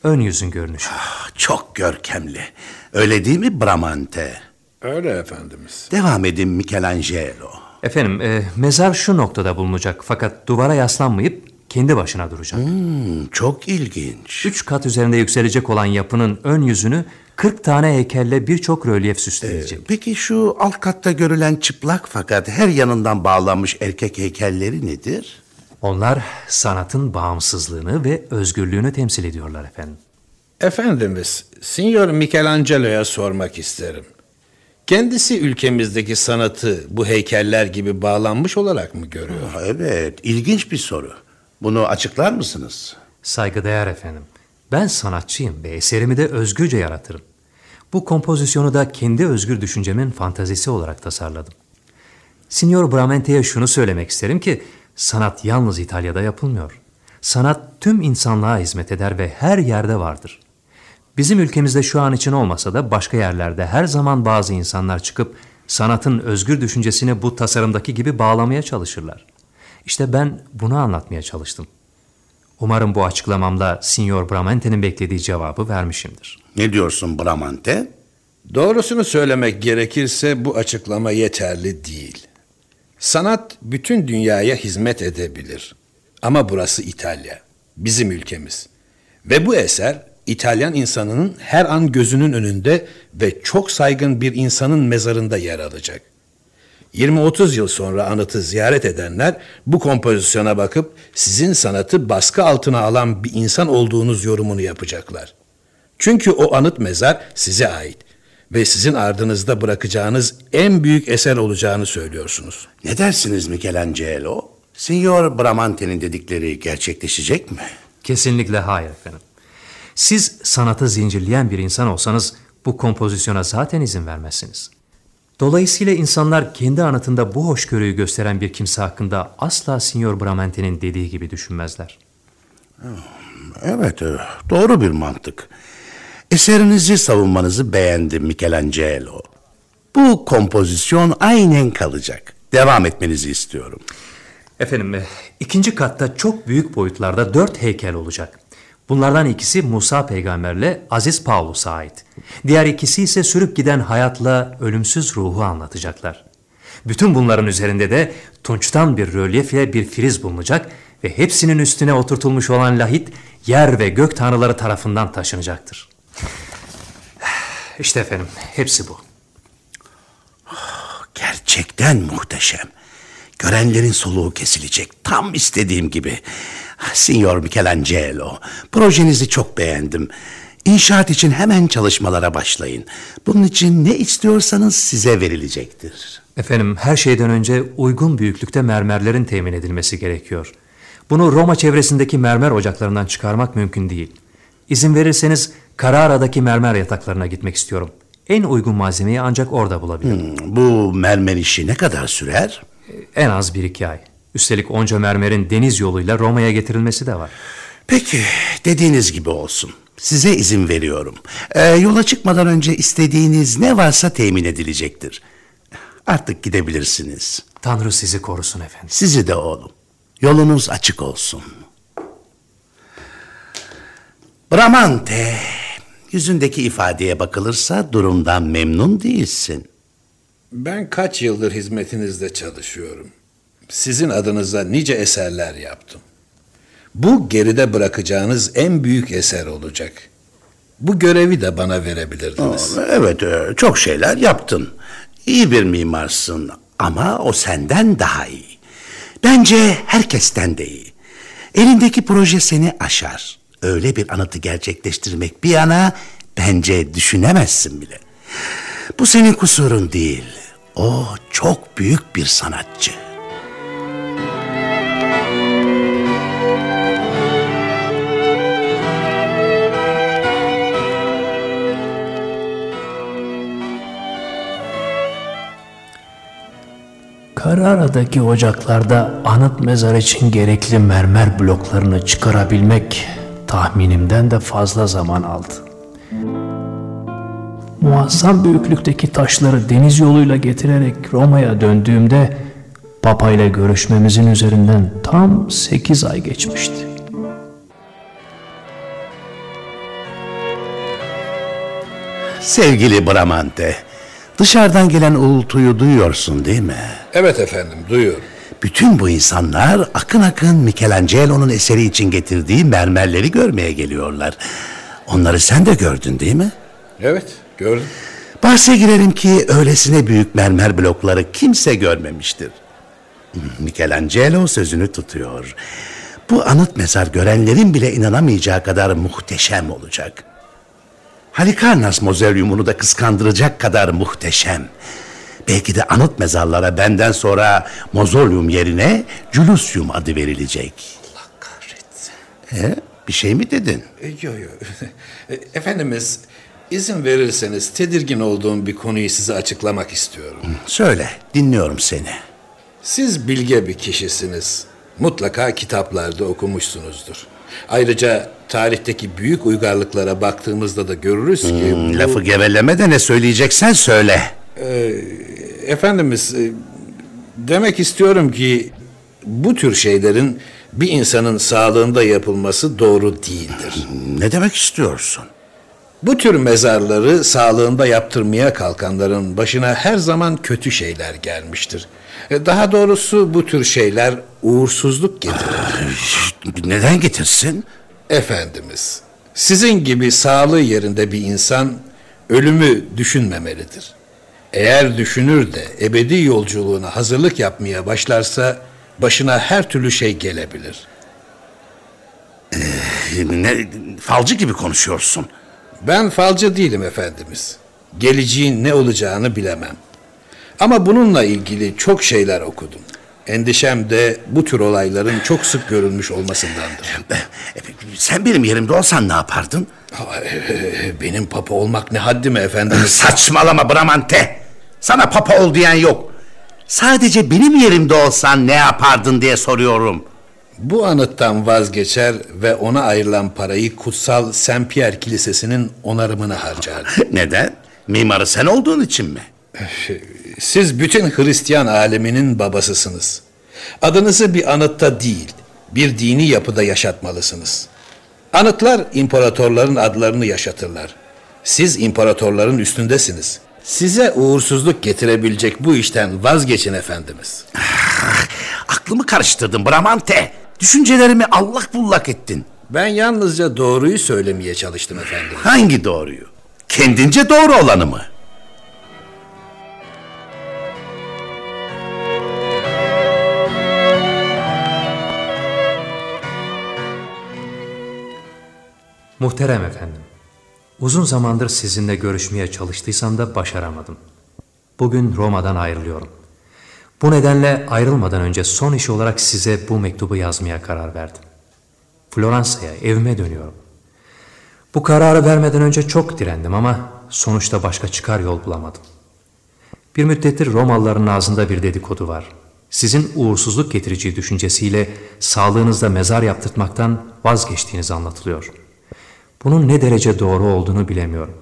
[SPEAKER 9] ön yüzün görünüşü.
[SPEAKER 12] Ah, çok görkemli. Öyle değil mi Bramante?
[SPEAKER 6] Öyle efendimiz.
[SPEAKER 12] Devam edin Michelangelo.
[SPEAKER 9] Efendim, e, mezar şu noktada bulunacak fakat duvara yaslanmayıp kendi başına duracak.
[SPEAKER 12] Hmm, çok ilginç.
[SPEAKER 9] Üç kat üzerinde yükselecek olan yapının ön yüzünü 40 tane heykelle birçok rölyef süsleyecek. Ee,
[SPEAKER 12] peki şu alt katta görülen çıplak fakat her yanından bağlanmış erkek heykelleri nedir?
[SPEAKER 9] Onlar sanatın bağımsızlığını ve özgürlüğünü temsil ediyorlar efendim.
[SPEAKER 13] Efendimiz, Signor Michelangelo'ya sormak isterim. Kendisi ülkemizdeki sanatı bu heykeller gibi bağlanmış olarak mı görüyor?
[SPEAKER 12] Evet, ilginç bir soru. Bunu açıklar mısınız?
[SPEAKER 9] Saygıdeğer efendim. Ben sanatçıyım ve eserimi de özgürce yaratırım. Bu kompozisyonu da kendi özgür düşüncemin fantazisi olarak tasarladım. Signor Bramente'ye şunu söylemek isterim ki sanat yalnız İtalya'da yapılmıyor. Sanat tüm insanlığa hizmet eder ve her yerde vardır. Bizim ülkemizde şu an için olmasa da başka yerlerde her zaman bazı insanlar çıkıp sanatın özgür düşüncesini bu tasarımdaki gibi bağlamaya çalışırlar. İşte ben bunu anlatmaya çalıştım. Umarım bu açıklamamda Signor Bramante'nin beklediği cevabı vermişimdir.
[SPEAKER 12] Ne diyorsun Bramante?
[SPEAKER 13] Doğrusunu söylemek gerekirse bu açıklama yeterli değil. Sanat bütün dünyaya hizmet edebilir. Ama burası İtalya, bizim ülkemiz. Ve bu eser İtalyan insanının her an gözünün önünde ve çok saygın bir insanın mezarında yer alacak. 20-30 yıl sonra anıtı ziyaret edenler bu kompozisyona bakıp sizin sanatı baskı altına alan bir insan olduğunuz yorumunu yapacaklar. Çünkü o anıt mezar size ait ve sizin ardınızda bırakacağınız en büyük eser olacağını söylüyorsunuz.
[SPEAKER 12] Ne dersiniz Michelangelo? Signor Bramante'nin dedikleri gerçekleşecek mi?
[SPEAKER 9] Kesinlikle hayır efendim. Siz sanatı zincirleyen bir insan olsanız bu kompozisyona zaten izin vermezsiniz. Dolayısıyla insanlar kendi anıtında bu hoşgörüyü gösteren bir kimse hakkında asla Signor Bramante'nin dediği gibi düşünmezler.
[SPEAKER 12] Evet, doğru bir mantık. Eserinizi savunmanızı beğendim Michelangelo. Bu kompozisyon aynen kalacak. Devam etmenizi istiyorum.
[SPEAKER 9] Efendim, e, ikinci katta çok büyük boyutlarda dört heykel olacak. Bunlardan ikisi Musa peygamberle Aziz Paulus'a ait. Diğer ikisi ise sürüp giden hayatla ölümsüz ruhu anlatacaklar. Bütün bunların üzerinde de tunçtan bir rölyef ile bir friz bulunacak ve hepsinin üstüne oturtulmuş olan lahit yer ve gök tanrıları tarafından taşınacaktır. İşte efendim hepsi bu.
[SPEAKER 12] Gerçekten muhteşem. Görenlerin soluğu kesilecek. Tam istediğim gibi. Signor Michelangelo, projenizi çok beğendim. İnşaat için hemen çalışmalara başlayın. Bunun için ne istiyorsanız size verilecektir.
[SPEAKER 9] Efendim her şeyden önce uygun büyüklükte mermerlerin temin edilmesi gerekiyor. Bunu Roma çevresindeki mermer ocaklarından çıkarmak mümkün değil. İzin verirseniz Carrara'daki mermer yataklarına gitmek istiyorum. En uygun malzemeyi ancak orada bulabilirim.
[SPEAKER 12] Hmm, bu mermer işi ne kadar sürer?
[SPEAKER 9] En az bir iki ay. Üstelik onca mermerin deniz yoluyla Roma'ya getirilmesi de var.
[SPEAKER 12] Peki, dediğiniz gibi olsun. Size izin veriyorum. Ee, yola çıkmadan önce istediğiniz ne varsa temin edilecektir. Artık gidebilirsiniz.
[SPEAKER 9] Tanrı sizi korusun efendim.
[SPEAKER 12] Sizi de oğlum. Yolunuz açık olsun. Bramante, yüzündeki ifadeye bakılırsa durumdan memnun değilsin.
[SPEAKER 13] Ben kaç yıldır hizmetinizde çalışıyorum. Sizin adınıza nice eserler yaptım. Bu geride bırakacağınız en büyük eser olacak. Bu görevi de bana verebilirdiniz.
[SPEAKER 12] Evet, e, çok şeyler yaptın. İyi bir mimarsın ama o senden daha iyi. Bence herkesten de iyi. Elindeki proje seni aşar. Öyle bir anıtı gerçekleştirmek bir yana bence düşünemezsin bile. Bu senin kusurun değil. O çok büyük bir sanatçı.
[SPEAKER 9] Carrara'daki ocaklarda anıt mezar için gerekli mermer bloklarını çıkarabilmek tahminimden de fazla zaman aldı. Muazzam büyüklükteki taşları deniz yoluyla getirerek Roma'ya döndüğümde Papa ile görüşmemizin üzerinden tam 8 ay geçmişti.
[SPEAKER 12] Sevgili Bramante, dışarıdan gelen uğultuyu duyuyorsun değil mi?
[SPEAKER 13] Evet efendim, duyuyorum.
[SPEAKER 12] Bütün bu insanlar akın akın Michelangelo'nun eseri için getirdiği mermerleri görmeye geliyorlar. Onları sen de gördün değil mi?
[SPEAKER 13] Evet, gördüm.
[SPEAKER 12] Bahse girelim ki öylesine büyük mermer blokları kimse görmemiştir. Michelangelo sözünü tutuyor. Bu anıt mezar görenlerin bile inanamayacağı kadar muhteşem olacak. Halikarnas mozaryumunu da kıskandıracak kadar muhteşem. Belki de anıt mezarlara benden sonra mozolyum yerine Culusium adı verilecek.
[SPEAKER 13] Allah kahretsin.
[SPEAKER 12] He, bir şey mi dedin?
[SPEAKER 13] Yok yok. E, *laughs* Efendimiz, izin verirseniz tedirgin olduğum bir konuyu size açıklamak istiyorum.
[SPEAKER 12] Söyle, dinliyorum seni.
[SPEAKER 13] Siz bilge bir kişisiniz. Mutlaka kitaplarda okumuşsunuzdur. Ayrıca tarihteki büyük uygarlıklara baktığımızda da görürüz ki...
[SPEAKER 12] Hmm, lafı geveleme de ne söyleyeceksen söyle.
[SPEAKER 13] Ee, efendimiz, e, demek istiyorum ki bu tür şeylerin bir insanın sağlığında yapılması doğru değildir.
[SPEAKER 12] Ne demek istiyorsun?
[SPEAKER 13] Bu tür mezarları sağlığında yaptırmaya kalkanların başına her zaman kötü şeyler gelmiştir. E, Daha doğrusu bu tür şeyler uğursuzluk getirir.
[SPEAKER 12] Neden getirsin?
[SPEAKER 13] Efendimiz, sizin gibi sağlığı yerinde bir insan ölümü düşünmemelidir. Eğer düşünür de ebedi yolculuğuna hazırlık yapmaya başlarsa başına her türlü şey gelebilir.
[SPEAKER 12] Ne, falcı gibi konuşuyorsun.
[SPEAKER 13] Ben falcı değilim efendimiz. Geleceğin ne olacağını bilemem. Ama bununla ilgili çok şeyler okudum. Endişem de bu tür olayların çok sık görülmüş olmasındandır. *laughs*
[SPEAKER 12] Sen benim yerimde olsan ne yapardın?
[SPEAKER 13] Benim papa olmak ne haddime efendimiz?
[SPEAKER 12] Saçmalama Bramante. Sana papa ol diyen yok. Sadece benim yerimde olsan ne yapardın diye soruyorum.
[SPEAKER 13] Bu anıttan vazgeçer ve ona ayrılan parayı kutsal Saint Pierre Kilisesi'nin onarımına harcardı. *laughs*
[SPEAKER 12] Neden? Mimarı sen olduğun için mi?
[SPEAKER 13] Siz bütün Hristiyan aleminin babasısınız. Adınızı bir anıtta değil, bir dini yapıda yaşatmalısınız. Anıtlar imparatorların adlarını yaşatırlar. Siz imparatorların üstündesiniz. Size uğursuzluk getirebilecek bu işten vazgeçin efendimiz.
[SPEAKER 12] Aklımı karıştırdın Bramante. Düşüncelerimi allak bullak ettin.
[SPEAKER 13] Ben yalnızca doğruyu söylemeye çalıştım efendim.
[SPEAKER 12] Hangi doğruyu? Kendince doğru olanı mı?
[SPEAKER 9] Muhterem efendim, uzun zamandır sizinle görüşmeye çalıştıysam da başaramadım. Bugün Roma'dan ayrılıyorum. Bu nedenle ayrılmadan önce son iş olarak size bu mektubu yazmaya karar verdim. Floransa'ya, evime dönüyorum. Bu kararı vermeden önce çok direndim ama sonuçta başka çıkar yol bulamadım. Bir müddettir Romalıların ağzında bir dedikodu var. Sizin uğursuzluk getirici düşüncesiyle sağlığınızda mezar yaptırtmaktan vazgeçtiğiniz anlatılıyor. Bunun ne derece doğru olduğunu bilemiyorum.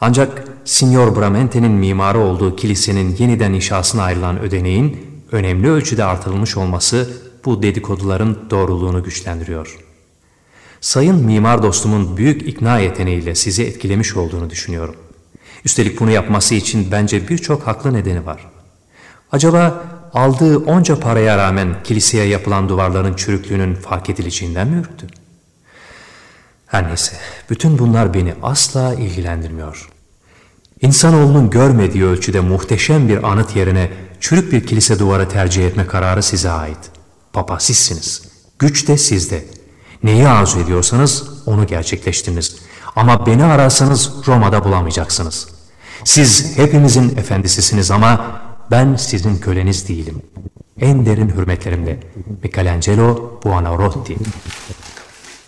[SPEAKER 9] Ancak Signor Bramente'nin mimarı olduğu kilisenin yeniden inşasına ayrılan ödeneğin önemli ölçüde artırılmış olması bu dedikoduların doğruluğunu güçlendiriyor. Sayın mimar dostumun büyük ikna yeteneğiyle sizi etkilemiş olduğunu düşünüyorum. Üstelik bunu yapması için bence birçok haklı nedeni var. Acaba aldığı onca paraya rağmen kiliseye yapılan duvarların çürüklüğünün fark edileceğinden mi ürktü? Her neyse, bütün bunlar beni asla ilgilendirmiyor. İnsanoğlunun görmediği ölçüde muhteşem bir anıt yerine çürük bir kilise duvarı tercih etme kararı size ait. Papa sizsiniz. Güç de sizde. Neyi arzu ediyorsanız onu gerçekleştiriniz. Ama beni ararsanız Roma'da bulamayacaksınız. Siz hepimizin efendisisiniz ama ben sizin köleniz değilim. En derin hürmetlerimle Michelangelo Buonarroti.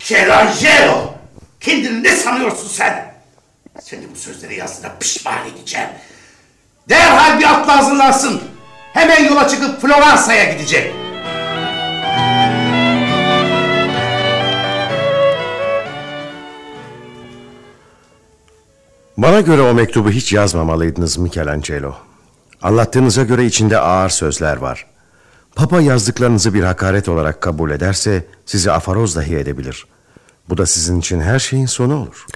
[SPEAKER 12] Michelangelo! Kendini ne sanıyorsun sen? Seni bu sözleri yazdığına pişman edeceğim. Derhal bir atla hazırlansın. Hemen yola çıkıp Floransa'ya gidecek.
[SPEAKER 11] Bana göre o mektubu hiç yazmamalıydınız Michelangelo. Anlattığınıza göre içinde ağır sözler var. Papa yazdıklarınızı bir hakaret olarak kabul ederse sizi afaroz dahi edebilir. Bu da sizin için her şeyin sonu olur.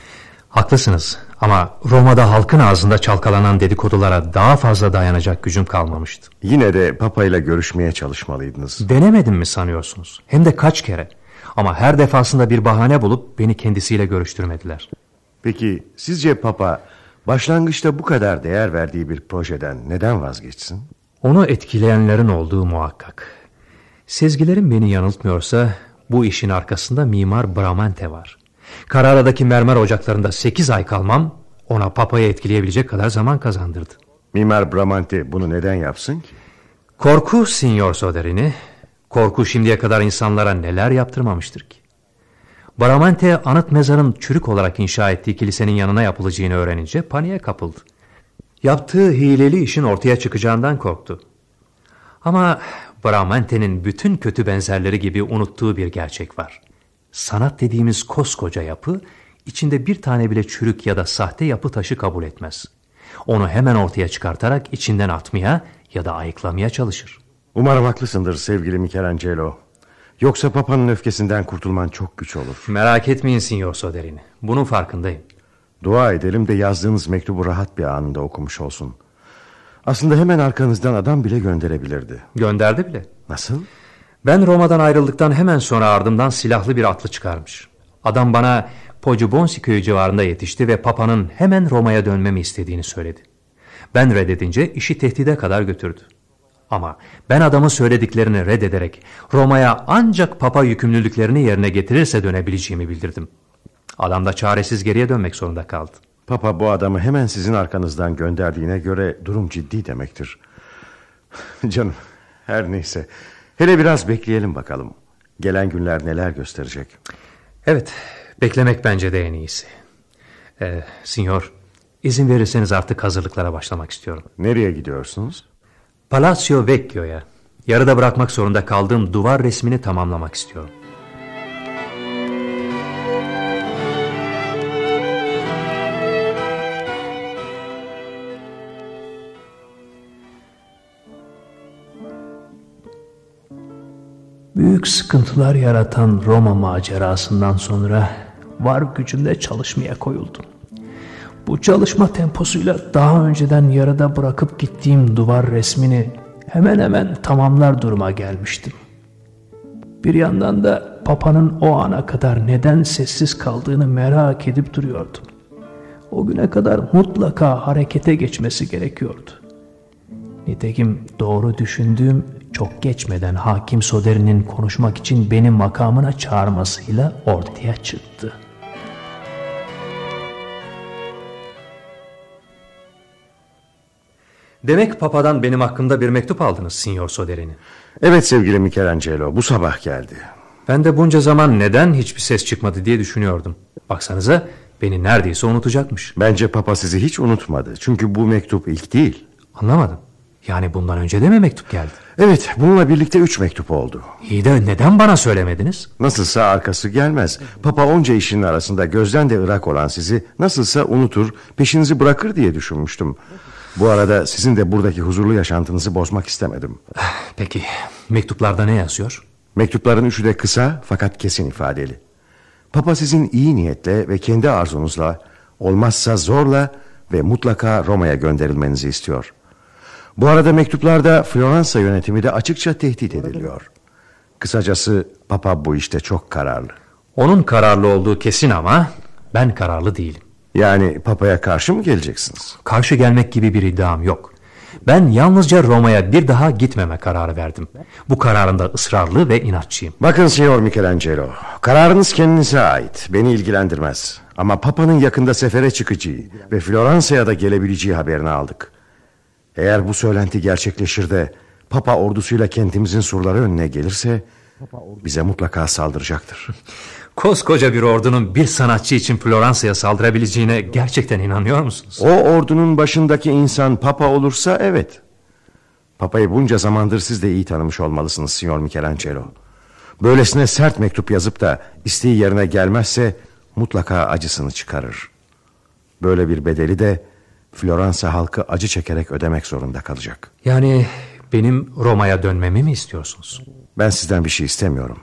[SPEAKER 9] Haklısınız ama Roma'da halkın ağzında çalkalanan dedikodulara daha fazla dayanacak gücüm kalmamıştı.
[SPEAKER 11] Yine de Papa ile görüşmeye çalışmalıydınız.
[SPEAKER 9] Denemedim mi sanıyorsunuz? Hem de kaç kere. Ama her defasında bir bahane bulup beni kendisiyle görüştürmediler.
[SPEAKER 11] Peki sizce Papa başlangıçta bu kadar değer verdiği bir projeden neden vazgeçsin?
[SPEAKER 9] Onu etkileyenlerin olduğu muhakkak. Sezgilerim beni yanıltmıyorsa bu işin arkasında mimar Bramante var. Carrara'daki mermer ocaklarında 8 ay kalmam ona papayı etkileyebilecek kadar zaman kazandırdı.
[SPEAKER 11] Mimar Bramante bunu neden yapsın ki?
[SPEAKER 9] Korku Signor Soderini, korku şimdiye kadar insanlara neler yaptırmamıştır ki? Bramante anıt mezarın çürük olarak inşa ettiği kilisenin yanına yapılacağını öğrenince paniğe kapıldı. Yaptığı hileli işin ortaya çıkacağından korktu. Ama Bramante'nin bütün kötü benzerleri gibi unuttuğu bir gerçek var. Sanat dediğimiz koskoca yapı içinde bir tane bile çürük ya da sahte yapı taşı kabul etmez. Onu hemen ortaya çıkartarak içinden atmaya ya da ayıklamaya çalışır.
[SPEAKER 11] Umarım haklısındır sevgili Michelangelo. Yoksa Papa'nın öfkesinden kurtulman çok güç olur.
[SPEAKER 9] Merak etmeyin Signor Soderini. Bunun farkındayım.
[SPEAKER 11] Dua edelim de yazdığınız mektubu rahat bir anında okumuş olsun. Aslında hemen arkanızdan adam bile gönderebilirdi.
[SPEAKER 9] Gönderdi bile.
[SPEAKER 11] Nasıl?
[SPEAKER 9] Ben Roma'dan ayrıldıktan hemen sonra ardımdan silahlı bir atlı çıkarmış. Adam bana Poggibonsi köyü civarında yetişti ve Papa'nın hemen Roma'ya dönmemi istediğini söyledi. Ben reddedince işi tehdide kadar götürdü. Ama ben adamın söylediklerini reddederek Roma'ya ancak Papa yükümlülüklerini yerine getirirse dönebileceğimi bildirdim. Adam da çaresiz geriye dönmek zorunda kaldı.
[SPEAKER 11] Papa bu adamı hemen sizin arkanızdan gönderdiğine göre durum ciddi demektir. *sighs* Canım her neyse. Hele biraz bekleyelim bakalım. Gelen günler neler gösterecek.
[SPEAKER 9] Evet beklemek bence de en iyisi. Ee, sinyor izin verirseniz artık hazırlıklara başlamak istiyorum.
[SPEAKER 11] Nereye gidiyorsunuz?
[SPEAKER 9] Palacio Vecchio'ya. Yarıda bırakmak zorunda kaldığım duvar resmini tamamlamak istiyorum. Büyük sıkıntılar yaratan Roma macerasından sonra var gücümle çalışmaya koyuldum. Bu çalışma temposuyla daha önceden yarıda bırakıp gittiğim duvar resmini hemen hemen tamamlar duruma gelmiştim. Bir yandan da Papa'nın o ana kadar neden sessiz kaldığını merak edip duruyordum. O güne kadar mutlaka harekete geçmesi gerekiyordu. Nitekim doğru düşündüğüm çok geçmeden Hakim Soderi'nin konuşmak için beni makamına çağırmasıyla ortaya çıktı. Demek papadan benim hakkımda bir mektup aldınız Signor Soderini.
[SPEAKER 11] Evet sevgili Michelangelo bu sabah geldi.
[SPEAKER 9] Ben de bunca zaman neden hiçbir ses çıkmadı diye düşünüyordum. Baksanıza beni neredeyse unutacakmış.
[SPEAKER 11] Bence papa sizi hiç unutmadı. Çünkü bu mektup ilk değil.
[SPEAKER 9] Anlamadım. Yani bundan önce de mi mektup geldi?
[SPEAKER 11] Evet bununla birlikte üç mektup oldu.
[SPEAKER 9] İyi de neden bana söylemediniz?
[SPEAKER 11] Nasılsa arkası gelmez. Papa onca işinin arasında gözden de ırak olan sizi nasılsa unutur peşinizi bırakır diye düşünmüştüm. Bu arada sizin de buradaki huzurlu yaşantınızı bozmak istemedim. *sighs*
[SPEAKER 9] Peki mektuplarda ne yazıyor?
[SPEAKER 11] Mektupların üçü de kısa fakat kesin ifadeli. Papa sizin iyi niyetle ve kendi arzunuzla olmazsa zorla ve mutlaka Roma'ya gönderilmenizi istiyor. Bu arada mektuplarda Floransa yönetimi de açıkça tehdit ediliyor. Kısacası Papa bu işte çok kararlı.
[SPEAKER 9] Onun kararlı olduğu kesin ama ben kararlı değilim.
[SPEAKER 11] Yani Papa'ya karşı mı geleceksiniz?
[SPEAKER 9] Karşı gelmek gibi bir iddiam yok. Ben yalnızca Roma'ya bir daha gitmeme kararı verdim. Bu kararında ısrarlı ve inatçıyım.
[SPEAKER 11] Bakın Signor Michelangelo, kararınız kendinize ait. Beni ilgilendirmez. Ama Papa'nın yakında sefere çıkacağı ve Floransa'ya da gelebileceği haberini aldık. Eğer bu söylenti gerçekleşir de Papa ordusuyla kentimizin surları önüne gelirse bize mutlaka saldıracaktır. *laughs*
[SPEAKER 9] Koskoca bir ordunun bir sanatçı için Floransa'ya saldırabileceğine gerçekten inanıyor musunuz?
[SPEAKER 11] O ordunun başındaki insan Papa olursa evet. Papa'yı bunca zamandır siz de iyi tanımış olmalısınız Signor Michelangelo. Böylesine sert mektup yazıp da isteği yerine gelmezse mutlaka acısını çıkarır. Böyle bir bedeli de Floransa halkı acı çekerek ödemek zorunda kalacak.
[SPEAKER 9] Yani benim Roma'ya dönmemi mi istiyorsunuz?
[SPEAKER 11] Ben sizden bir şey istemiyorum.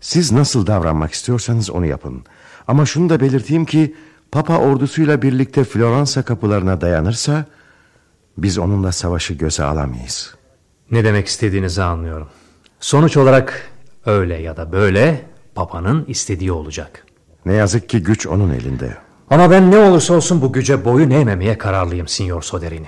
[SPEAKER 11] Siz nasıl davranmak istiyorsanız onu yapın. Ama şunu da belirteyim ki Papa ordusuyla birlikte Floransa kapılarına dayanırsa biz onunla savaşı göze alamayız.
[SPEAKER 9] Ne demek istediğinizi anlıyorum. Sonuç olarak öyle ya da böyle Papa'nın istediği olacak.
[SPEAKER 11] Ne yazık ki güç onun elinde.
[SPEAKER 9] Ama ben ne olursa olsun bu güce boyun eğmemeye kararlıyım Signor Soderini.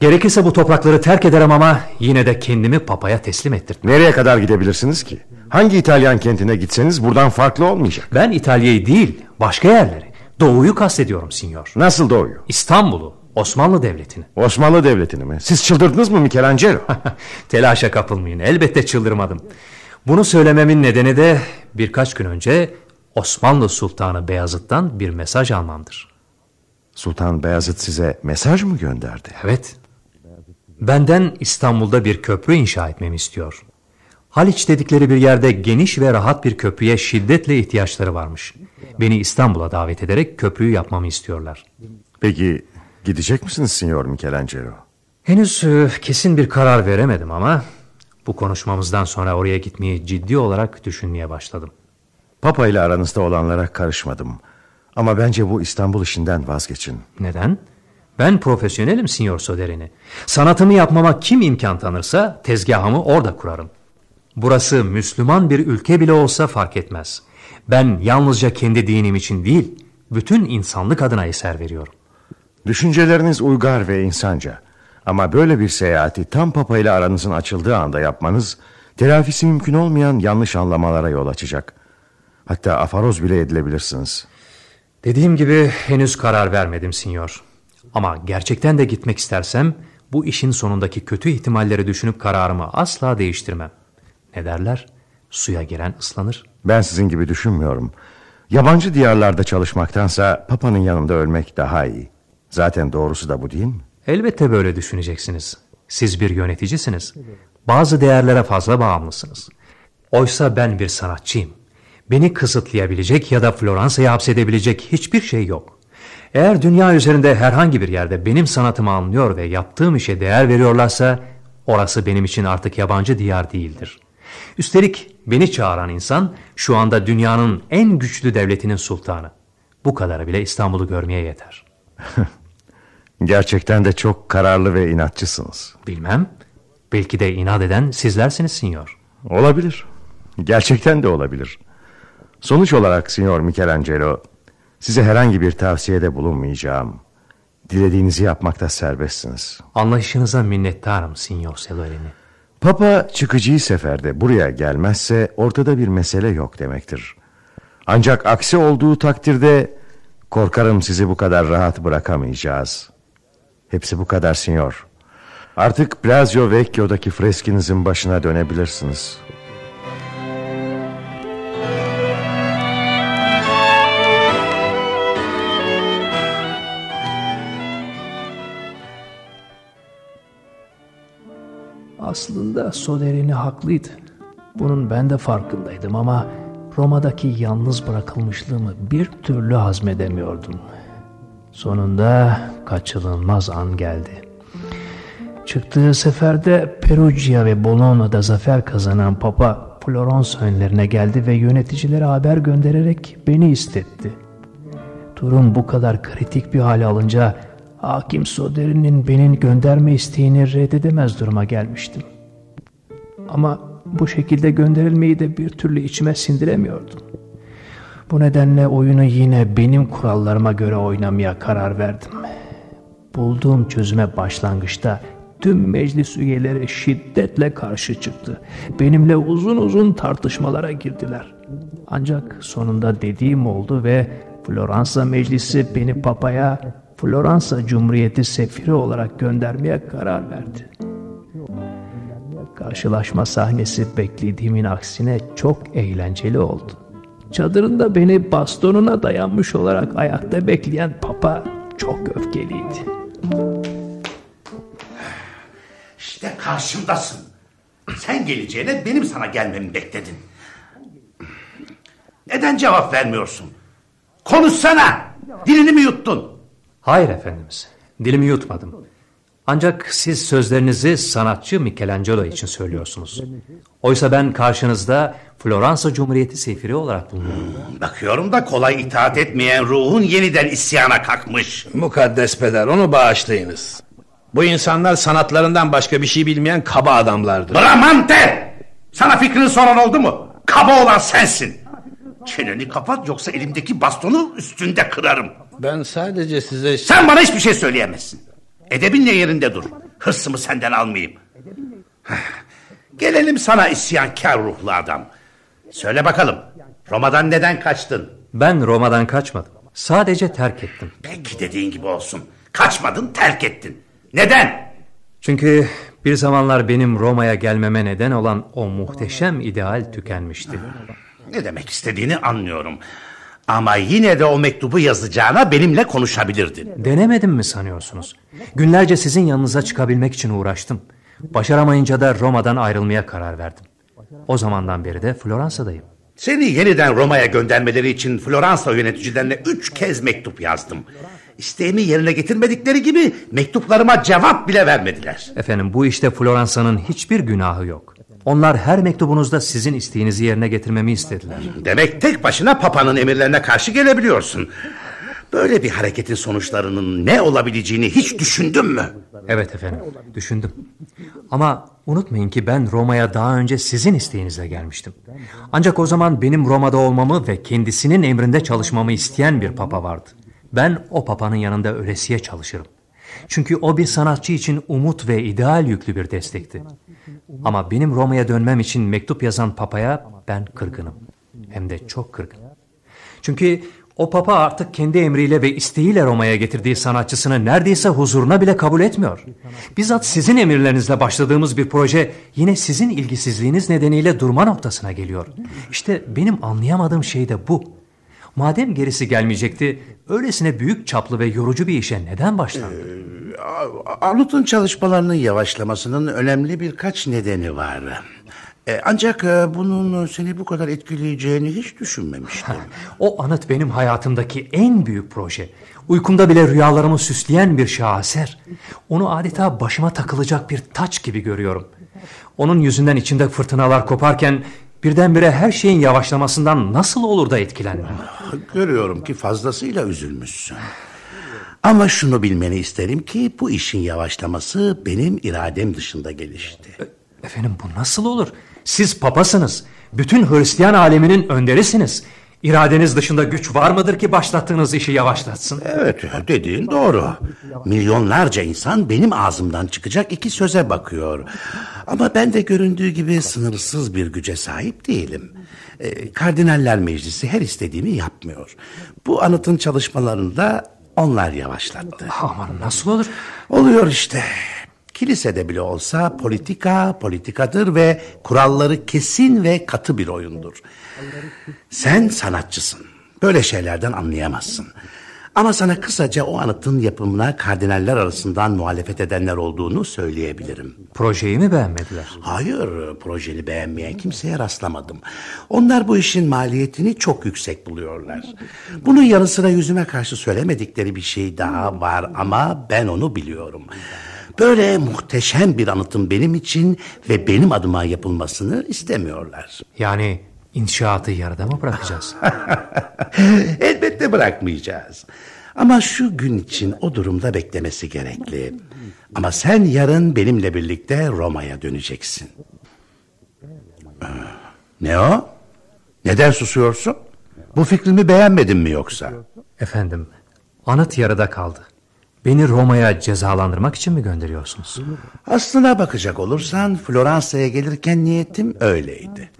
[SPEAKER 9] Gerekirse bu toprakları terk ederim ama yine de kendimi papaya teslim ettirdim.
[SPEAKER 11] Nereye kadar gidebilirsiniz ki? Hangi İtalyan kentine gitseniz buradan farklı olmayacak.
[SPEAKER 9] Ben İtalya'yı değil başka yerleri. Doğuyu kastediyorum Signor.
[SPEAKER 11] Nasıl doğuyu?
[SPEAKER 9] İstanbul'u, Osmanlı Devleti'ni.
[SPEAKER 11] Osmanlı Devleti'ni mi? Siz çıldırdınız mı Michelangelo? *laughs*
[SPEAKER 9] Telaşa kapılmayın elbette çıldırmadım. Bunu söylememin nedeni de birkaç gün önce Osmanlı Sultanı Beyazıt'tan bir mesaj almamdır.
[SPEAKER 11] Sultan Beyazıt size mesaj mı gönderdi?
[SPEAKER 9] Evet. Benden İstanbul'da bir köprü inşa etmemi istiyor. Haliç dedikleri bir yerde geniş ve rahat bir köprüye şiddetle ihtiyaçları varmış. Beni İstanbul'a davet ederek köprüyü yapmamı istiyorlar.
[SPEAKER 11] Peki gidecek misiniz Signor Michelangelo?
[SPEAKER 9] Henüz e, kesin bir karar veremedim ama bu konuşmamızdan sonra oraya gitmeyi ciddi olarak düşünmeye başladım.
[SPEAKER 11] Papa ile aranızda olanlara karışmadım. Ama bence bu İstanbul işinden vazgeçin.
[SPEAKER 9] Neden? Ben profesyonelim Signor Soderini. Sanatımı yapmama kim imkan tanırsa tezgahımı orada kurarım. Burası Müslüman bir ülke bile olsa fark etmez. Ben yalnızca kendi dinim için değil, bütün insanlık adına eser veriyorum.
[SPEAKER 11] Düşünceleriniz uygar ve insanca. Ama böyle bir seyahati tam Papa ile aranızın açıldığı anda yapmanız... ...telafisi mümkün olmayan yanlış anlamalara yol açacak. Hatta afaroz bile edilebilirsiniz.
[SPEAKER 9] Dediğim gibi henüz karar vermedim Sinyor. Ama gerçekten de gitmek istersem... ...bu işin sonundaki kötü ihtimalleri düşünüp kararımı asla değiştirmem. Ne derler? Suya giren ıslanır.
[SPEAKER 11] Ben sizin gibi düşünmüyorum. Yabancı diyarlarda çalışmaktansa Papa'nın yanında ölmek daha iyi. Zaten doğrusu da bu değil mi?
[SPEAKER 9] Elbette böyle düşüneceksiniz. Siz bir yöneticisiniz. Bazı değerlere fazla bağımlısınız. Oysa ben bir sanatçıyım. Beni kısıtlayabilecek ya da Floransa'ya hapsedebilecek hiçbir şey yok. Eğer dünya üzerinde herhangi bir yerde benim sanatımı anlıyor ve yaptığım işe değer veriyorlarsa orası benim için artık yabancı diyar değildir. Üstelik beni çağıran insan şu anda dünyanın en güçlü devletinin sultanı. Bu kadarı bile İstanbul'u görmeye yeter. *laughs*
[SPEAKER 11] Gerçekten de çok kararlı ve inatçısınız.
[SPEAKER 9] Bilmem. Belki de inat eden sizlersiniz sinyor.
[SPEAKER 11] Olabilir. Gerçekten de olabilir. Sonuç olarak Signor Michelangelo, size herhangi bir tavsiyede bulunmayacağım. Dilediğinizi yapmakta serbestsiniz.
[SPEAKER 9] Anlayışınıza minnettarım Signor Severini.
[SPEAKER 11] Papa çıkıcıyı seferde buraya gelmezse ortada bir mesele yok demektir. Ancak aksi olduğu takdirde korkarım sizi bu kadar rahat bırakamayacağız. Hepsi bu kadar sinyor. Artık Brazio Vecchio'daki freskinizin başına dönebilirsiniz.
[SPEAKER 9] Aslında Soderini haklıydı. Bunun ben de farkındaydım ama Roma'daki yalnız bırakılmışlığımı bir türlü hazmedemiyordum. Sonunda kaçınılmaz an geldi. Çıktığı seferde Perugia ve Bologna'da zafer kazanan Papa Florence önlerine geldi ve yöneticilere haber göndererek beni istetti. Durum bu kadar kritik bir hale alınca Hakim Soderi'nin beni gönderme isteğini reddedemez duruma gelmiştim. Ama bu şekilde gönderilmeyi de bir türlü içime sindiremiyordum. Bu nedenle oyunu yine benim kurallarıma göre oynamaya karar verdim. Bulduğum çözüme başlangıçta tüm meclis üyeleri şiddetle karşı çıktı. Benimle uzun uzun tartışmalara girdiler. Ancak sonunda dediğim oldu ve Floransa Meclisi beni papaya Floransa Cumhuriyeti sefiri olarak göndermeye karar verdi. Karşılaşma sahnesi beklediğimin aksine çok eğlenceli oldu. Çadırında beni bastonuna dayanmış olarak ayakta bekleyen papa çok öfkeliydi.
[SPEAKER 12] İşte karşımdasın. Sen geleceğine benim sana gelmemi bekledin. Neden cevap vermiyorsun? Konuşsana. Dilini mi yuttun?
[SPEAKER 9] Hayır efendimiz. Dilimi yutmadım. Ancak siz sözlerinizi sanatçı Michelangelo için söylüyorsunuz. Oysa ben karşınızda Floransa Cumhuriyeti sefiri olarak bulunuyorum.
[SPEAKER 12] Bakıyorum da kolay itaat etmeyen ruhun yeniden isyana kalkmış.
[SPEAKER 13] Mukaddes peder onu bağışlayınız. Bu insanlar sanatlarından başka bir şey bilmeyen kaba adamlardır.
[SPEAKER 12] Bramante! Sana fikrini soran oldu mu? Kaba olan sensin. Çeneni kapat yoksa elimdeki bastonu üstünde kırarım.
[SPEAKER 13] Ben sadece size...
[SPEAKER 12] Sen bana hiçbir şey söyleyemezsin. Edebinle yerinde dur. Hırsımı senden almayayım. *sighs* Gelelim sana isyankar ruhlu adam. Söyle bakalım. Roma'dan neden kaçtın?
[SPEAKER 9] Ben Roma'dan kaçmadım. Sadece terk ettim.
[SPEAKER 12] Peki dediğin gibi olsun. Kaçmadın terk ettin. Neden?
[SPEAKER 9] Çünkü bir zamanlar benim Roma'ya gelmeme neden olan o muhteşem ideal tükenmişti.
[SPEAKER 12] Ne demek istediğini anlıyorum. Ama yine de o mektubu yazacağına benimle konuşabilirdin.
[SPEAKER 9] Denemedim mi sanıyorsunuz? Günlerce sizin yanınıza çıkabilmek için uğraştım. Başaramayınca da Roma'dan ayrılmaya karar verdim. O zamandan beri de Floransa'dayım.
[SPEAKER 12] Seni yeniden Roma'ya göndermeleri için Floransa yöneticilerine üç kez mektup yazdım. İsteğimi yerine getirmedikleri gibi mektuplarıma cevap bile vermediler.
[SPEAKER 9] Efendim bu işte Floransa'nın hiçbir günahı yok. Onlar her mektubunuzda sizin isteğinizi yerine getirmemi istediler.
[SPEAKER 12] Demek tek başına Papa'nın emirlerine karşı gelebiliyorsun. Böyle bir hareketin sonuçlarının ne olabileceğini hiç düşündün mü?
[SPEAKER 9] Evet efendim, düşündüm. Ama unutmayın ki ben Roma'ya daha önce sizin isteğinizle gelmiştim. Ancak o zaman benim Roma'da olmamı ve kendisinin emrinde çalışmamı isteyen bir papa vardı. Ben o papanın yanında ölesiye çalışırım. Çünkü o bir sanatçı için umut ve ideal yüklü bir destekti. Ama benim Roma'ya dönmem için mektup yazan papaya ben kırgınım. Hem de çok kırgın. Çünkü o papa artık kendi emriyle ve isteğiyle Roma'ya getirdiği sanatçısını neredeyse huzuruna bile kabul etmiyor. Bizzat sizin emirlerinizle başladığımız bir proje yine sizin ilgisizliğiniz nedeniyle durma noktasına geliyor. İşte benim anlayamadığım şey de bu. Madem gerisi gelmeyecekti, öylesine büyük çaplı ve yorucu bir işe neden başlandı?
[SPEAKER 12] Ee, Arnavut'un çalışmalarının yavaşlamasının önemli birkaç nedeni var. E, ancak e, bunun seni bu kadar etkileyeceğini hiç düşünmemiştim. *laughs*
[SPEAKER 9] o anıt benim hayatımdaki en büyük proje. Uykumda bile rüyalarımı süsleyen bir şaheser. Onu adeta başıma takılacak bir taç gibi görüyorum. Onun yüzünden içimde fırtınalar koparken birdenbire her şeyin yavaşlamasından nasıl olur da etkilenmem?
[SPEAKER 12] Görüyorum ki fazlasıyla üzülmüşsün. Ama şunu bilmeni isterim ki bu işin yavaşlaması benim iradem dışında gelişti.
[SPEAKER 9] Efendim bu nasıl olur? Siz papasınız. Bütün Hristiyan aleminin önderisiniz. İradeniz dışında güç var mıdır ki başlattığınız işi yavaşlatsın?
[SPEAKER 12] Evet dediğin doğru. Milyonlarca insan benim ağzımdan çıkacak iki söze bakıyor. Ama ben de göründüğü gibi sınırsız bir güce sahip değilim. E, Kardinaller Meclisi her istediğimi yapmıyor. Bu anıtın çalışmalarında onlar yavaşlattı.
[SPEAKER 9] Ama nasıl olur?
[SPEAKER 12] Oluyor işte. Kilisede bile olsa politika politikadır ve kuralları kesin ve katı bir oyundur. Sen sanatçısın. Böyle şeylerden anlayamazsın. Ama sana kısaca o anıtın yapımına kardinaller arasından muhalefet edenler olduğunu söyleyebilirim.
[SPEAKER 9] Projeyi mi beğenmediler?
[SPEAKER 12] Hayır, projeni beğenmeyen kimseye rastlamadım. Onlar bu işin maliyetini çok yüksek buluyorlar. Bunun yanı sıra yüzüme karşı söylemedikleri bir şey daha var ama ben onu biliyorum. Böyle muhteşem bir anıtın benim için ve benim adıma yapılmasını istemiyorlar.
[SPEAKER 9] Yani inşaatı yarıda mı bırakacağız? *laughs*
[SPEAKER 12] Elbette bırakmayacağız. Ama şu gün için o durumda beklemesi gerekli. Ama sen yarın benimle birlikte Roma'ya döneceksin. Ne o? Neden susuyorsun? Bu fikrimi beğenmedin mi yoksa?
[SPEAKER 9] Efendim, anıt yarıda kaldı. Beni Roma'ya cezalandırmak için mi gönderiyorsunuz?
[SPEAKER 12] Aslına bakacak olursan Floransa'ya gelirken niyetim öyleydi.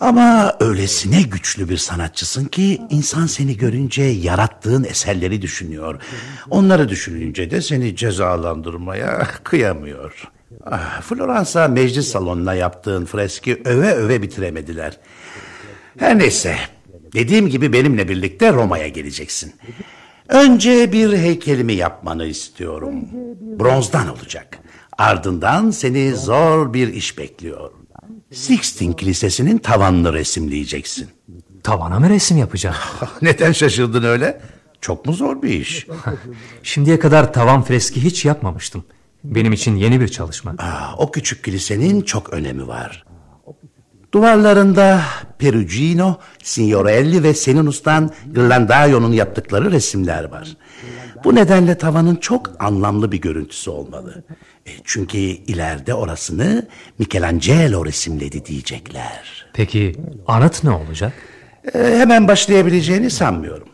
[SPEAKER 12] Ama öylesine güçlü bir sanatçısın ki insan seni görünce yarattığın eserleri düşünüyor. Onları düşününce de seni cezalandırmaya kıyamıyor. Ah, Floransa meclis salonuna yaptığın freski öve öve bitiremediler. Her neyse dediğim gibi benimle birlikte Roma'ya geleceksin. Önce bir heykelimi yapmanı istiyorum. Bronzdan olacak. Ardından seni zor bir iş bekliyor. Sixtin Kilisesi'nin tavanını resimleyeceksin.
[SPEAKER 9] Tavana mı resim yapacağım? *laughs*
[SPEAKER 12] Neden şaşırdın öyle? Çok mu zor bir iş? *laughs*
[SPEAKER 9] Şimdiye kadar tavan freski hiç yapmamıştım. Benim için yeni bir çalışma.
[SPEAKER 12] Aa, o küçük kilisenin çok önemi var. Duvarlarında Perugino, Signorelli ve senin ustan Ghirlandaio'nun yaptıkları resimler var. Bu nedenle tavanın çok anlamlı bir görüntüsü olmalı. E, çünkü ileride orasını Michelangelo resimledi diyecekler.
[SPEAKER 9] Peki anıt ne olacak?
[SPEAKER 12] E, hemen başlayabileceğini sanmıyorum.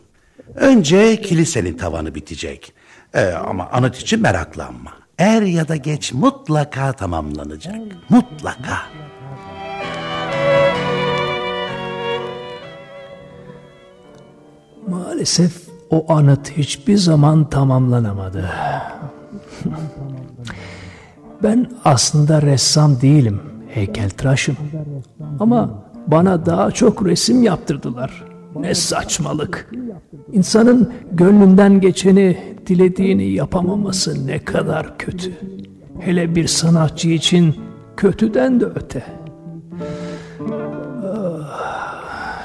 [SPEAKER 12] Önce kilisenin tavanı bitecek. E, ama anıt için meraklanma. Er ya da geç mutlaka tamamlanacak. Mutlaka.
[SPEAKER 9] Maalesef o anıt hiçbir zaman tamamlanamadı. Ben aslında ressam değilim, heykeltıraşım. Ama bana daha çok resim yaptırdılar. Ne saçmalık. İnsanın gönlünden geçeni, dilediğini yapamaması ne kadar kötü. Hele bir sanatçı için kötüden de öte.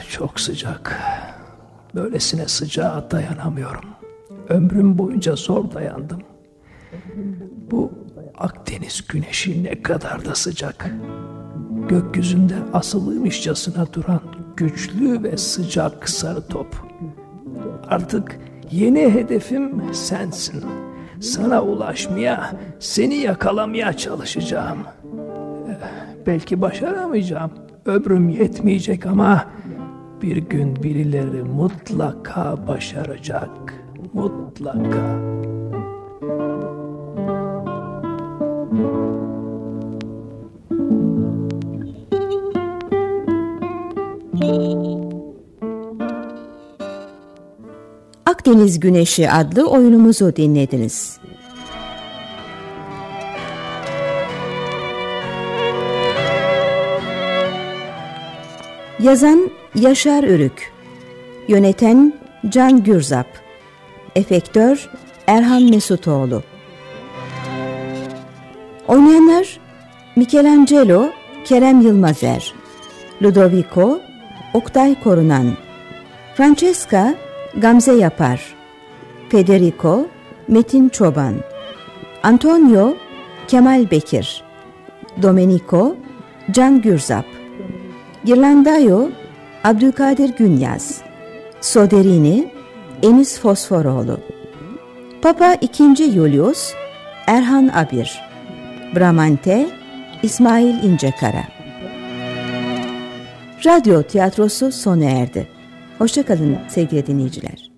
[SPEAKER 3] Çok sıcak. Böylesine sıcağa dayanamıyorum. Ömrüm boyunca zor dayandım. Bu Akdeniz güneşi ne kadar da sıcak. Gökyüzünde asılıymışçasına duran güçlü ve sıcak sarı top. Artık yeni hedefim sensin. Sana ulaşmaya, seni yakalamaya çalışacağım. Eh, Belki başaramayacağım. Ömrüm yetmeyecek ama bir gün birileri mutlaka başaracak. Mutlaka.
[SPEAKER 2] Akdeniz Güneşi adlı oyunumuzu dinlediniz. Yazan Yaşar Ürük Yöneten Can Gürzap. Efektör Erhan Mesutoğlu. Oynayanlar Michelangelo Kerem Yılmazer. Ludovico Oktay Korunan. Francesca Gamze Yapar. Federico Metin Çoban. Antonio Kemal Bekir. Domenico Can Gürzap. Girlandayo Abdülkadir Günyaz Soderini Enis Fosforoğlu Papa II. Julius Erhan Abir Bramante İsmail İncekara Radyo tiyatrosu sona erdi. Hoşçakalın sevgili dinleyiciler.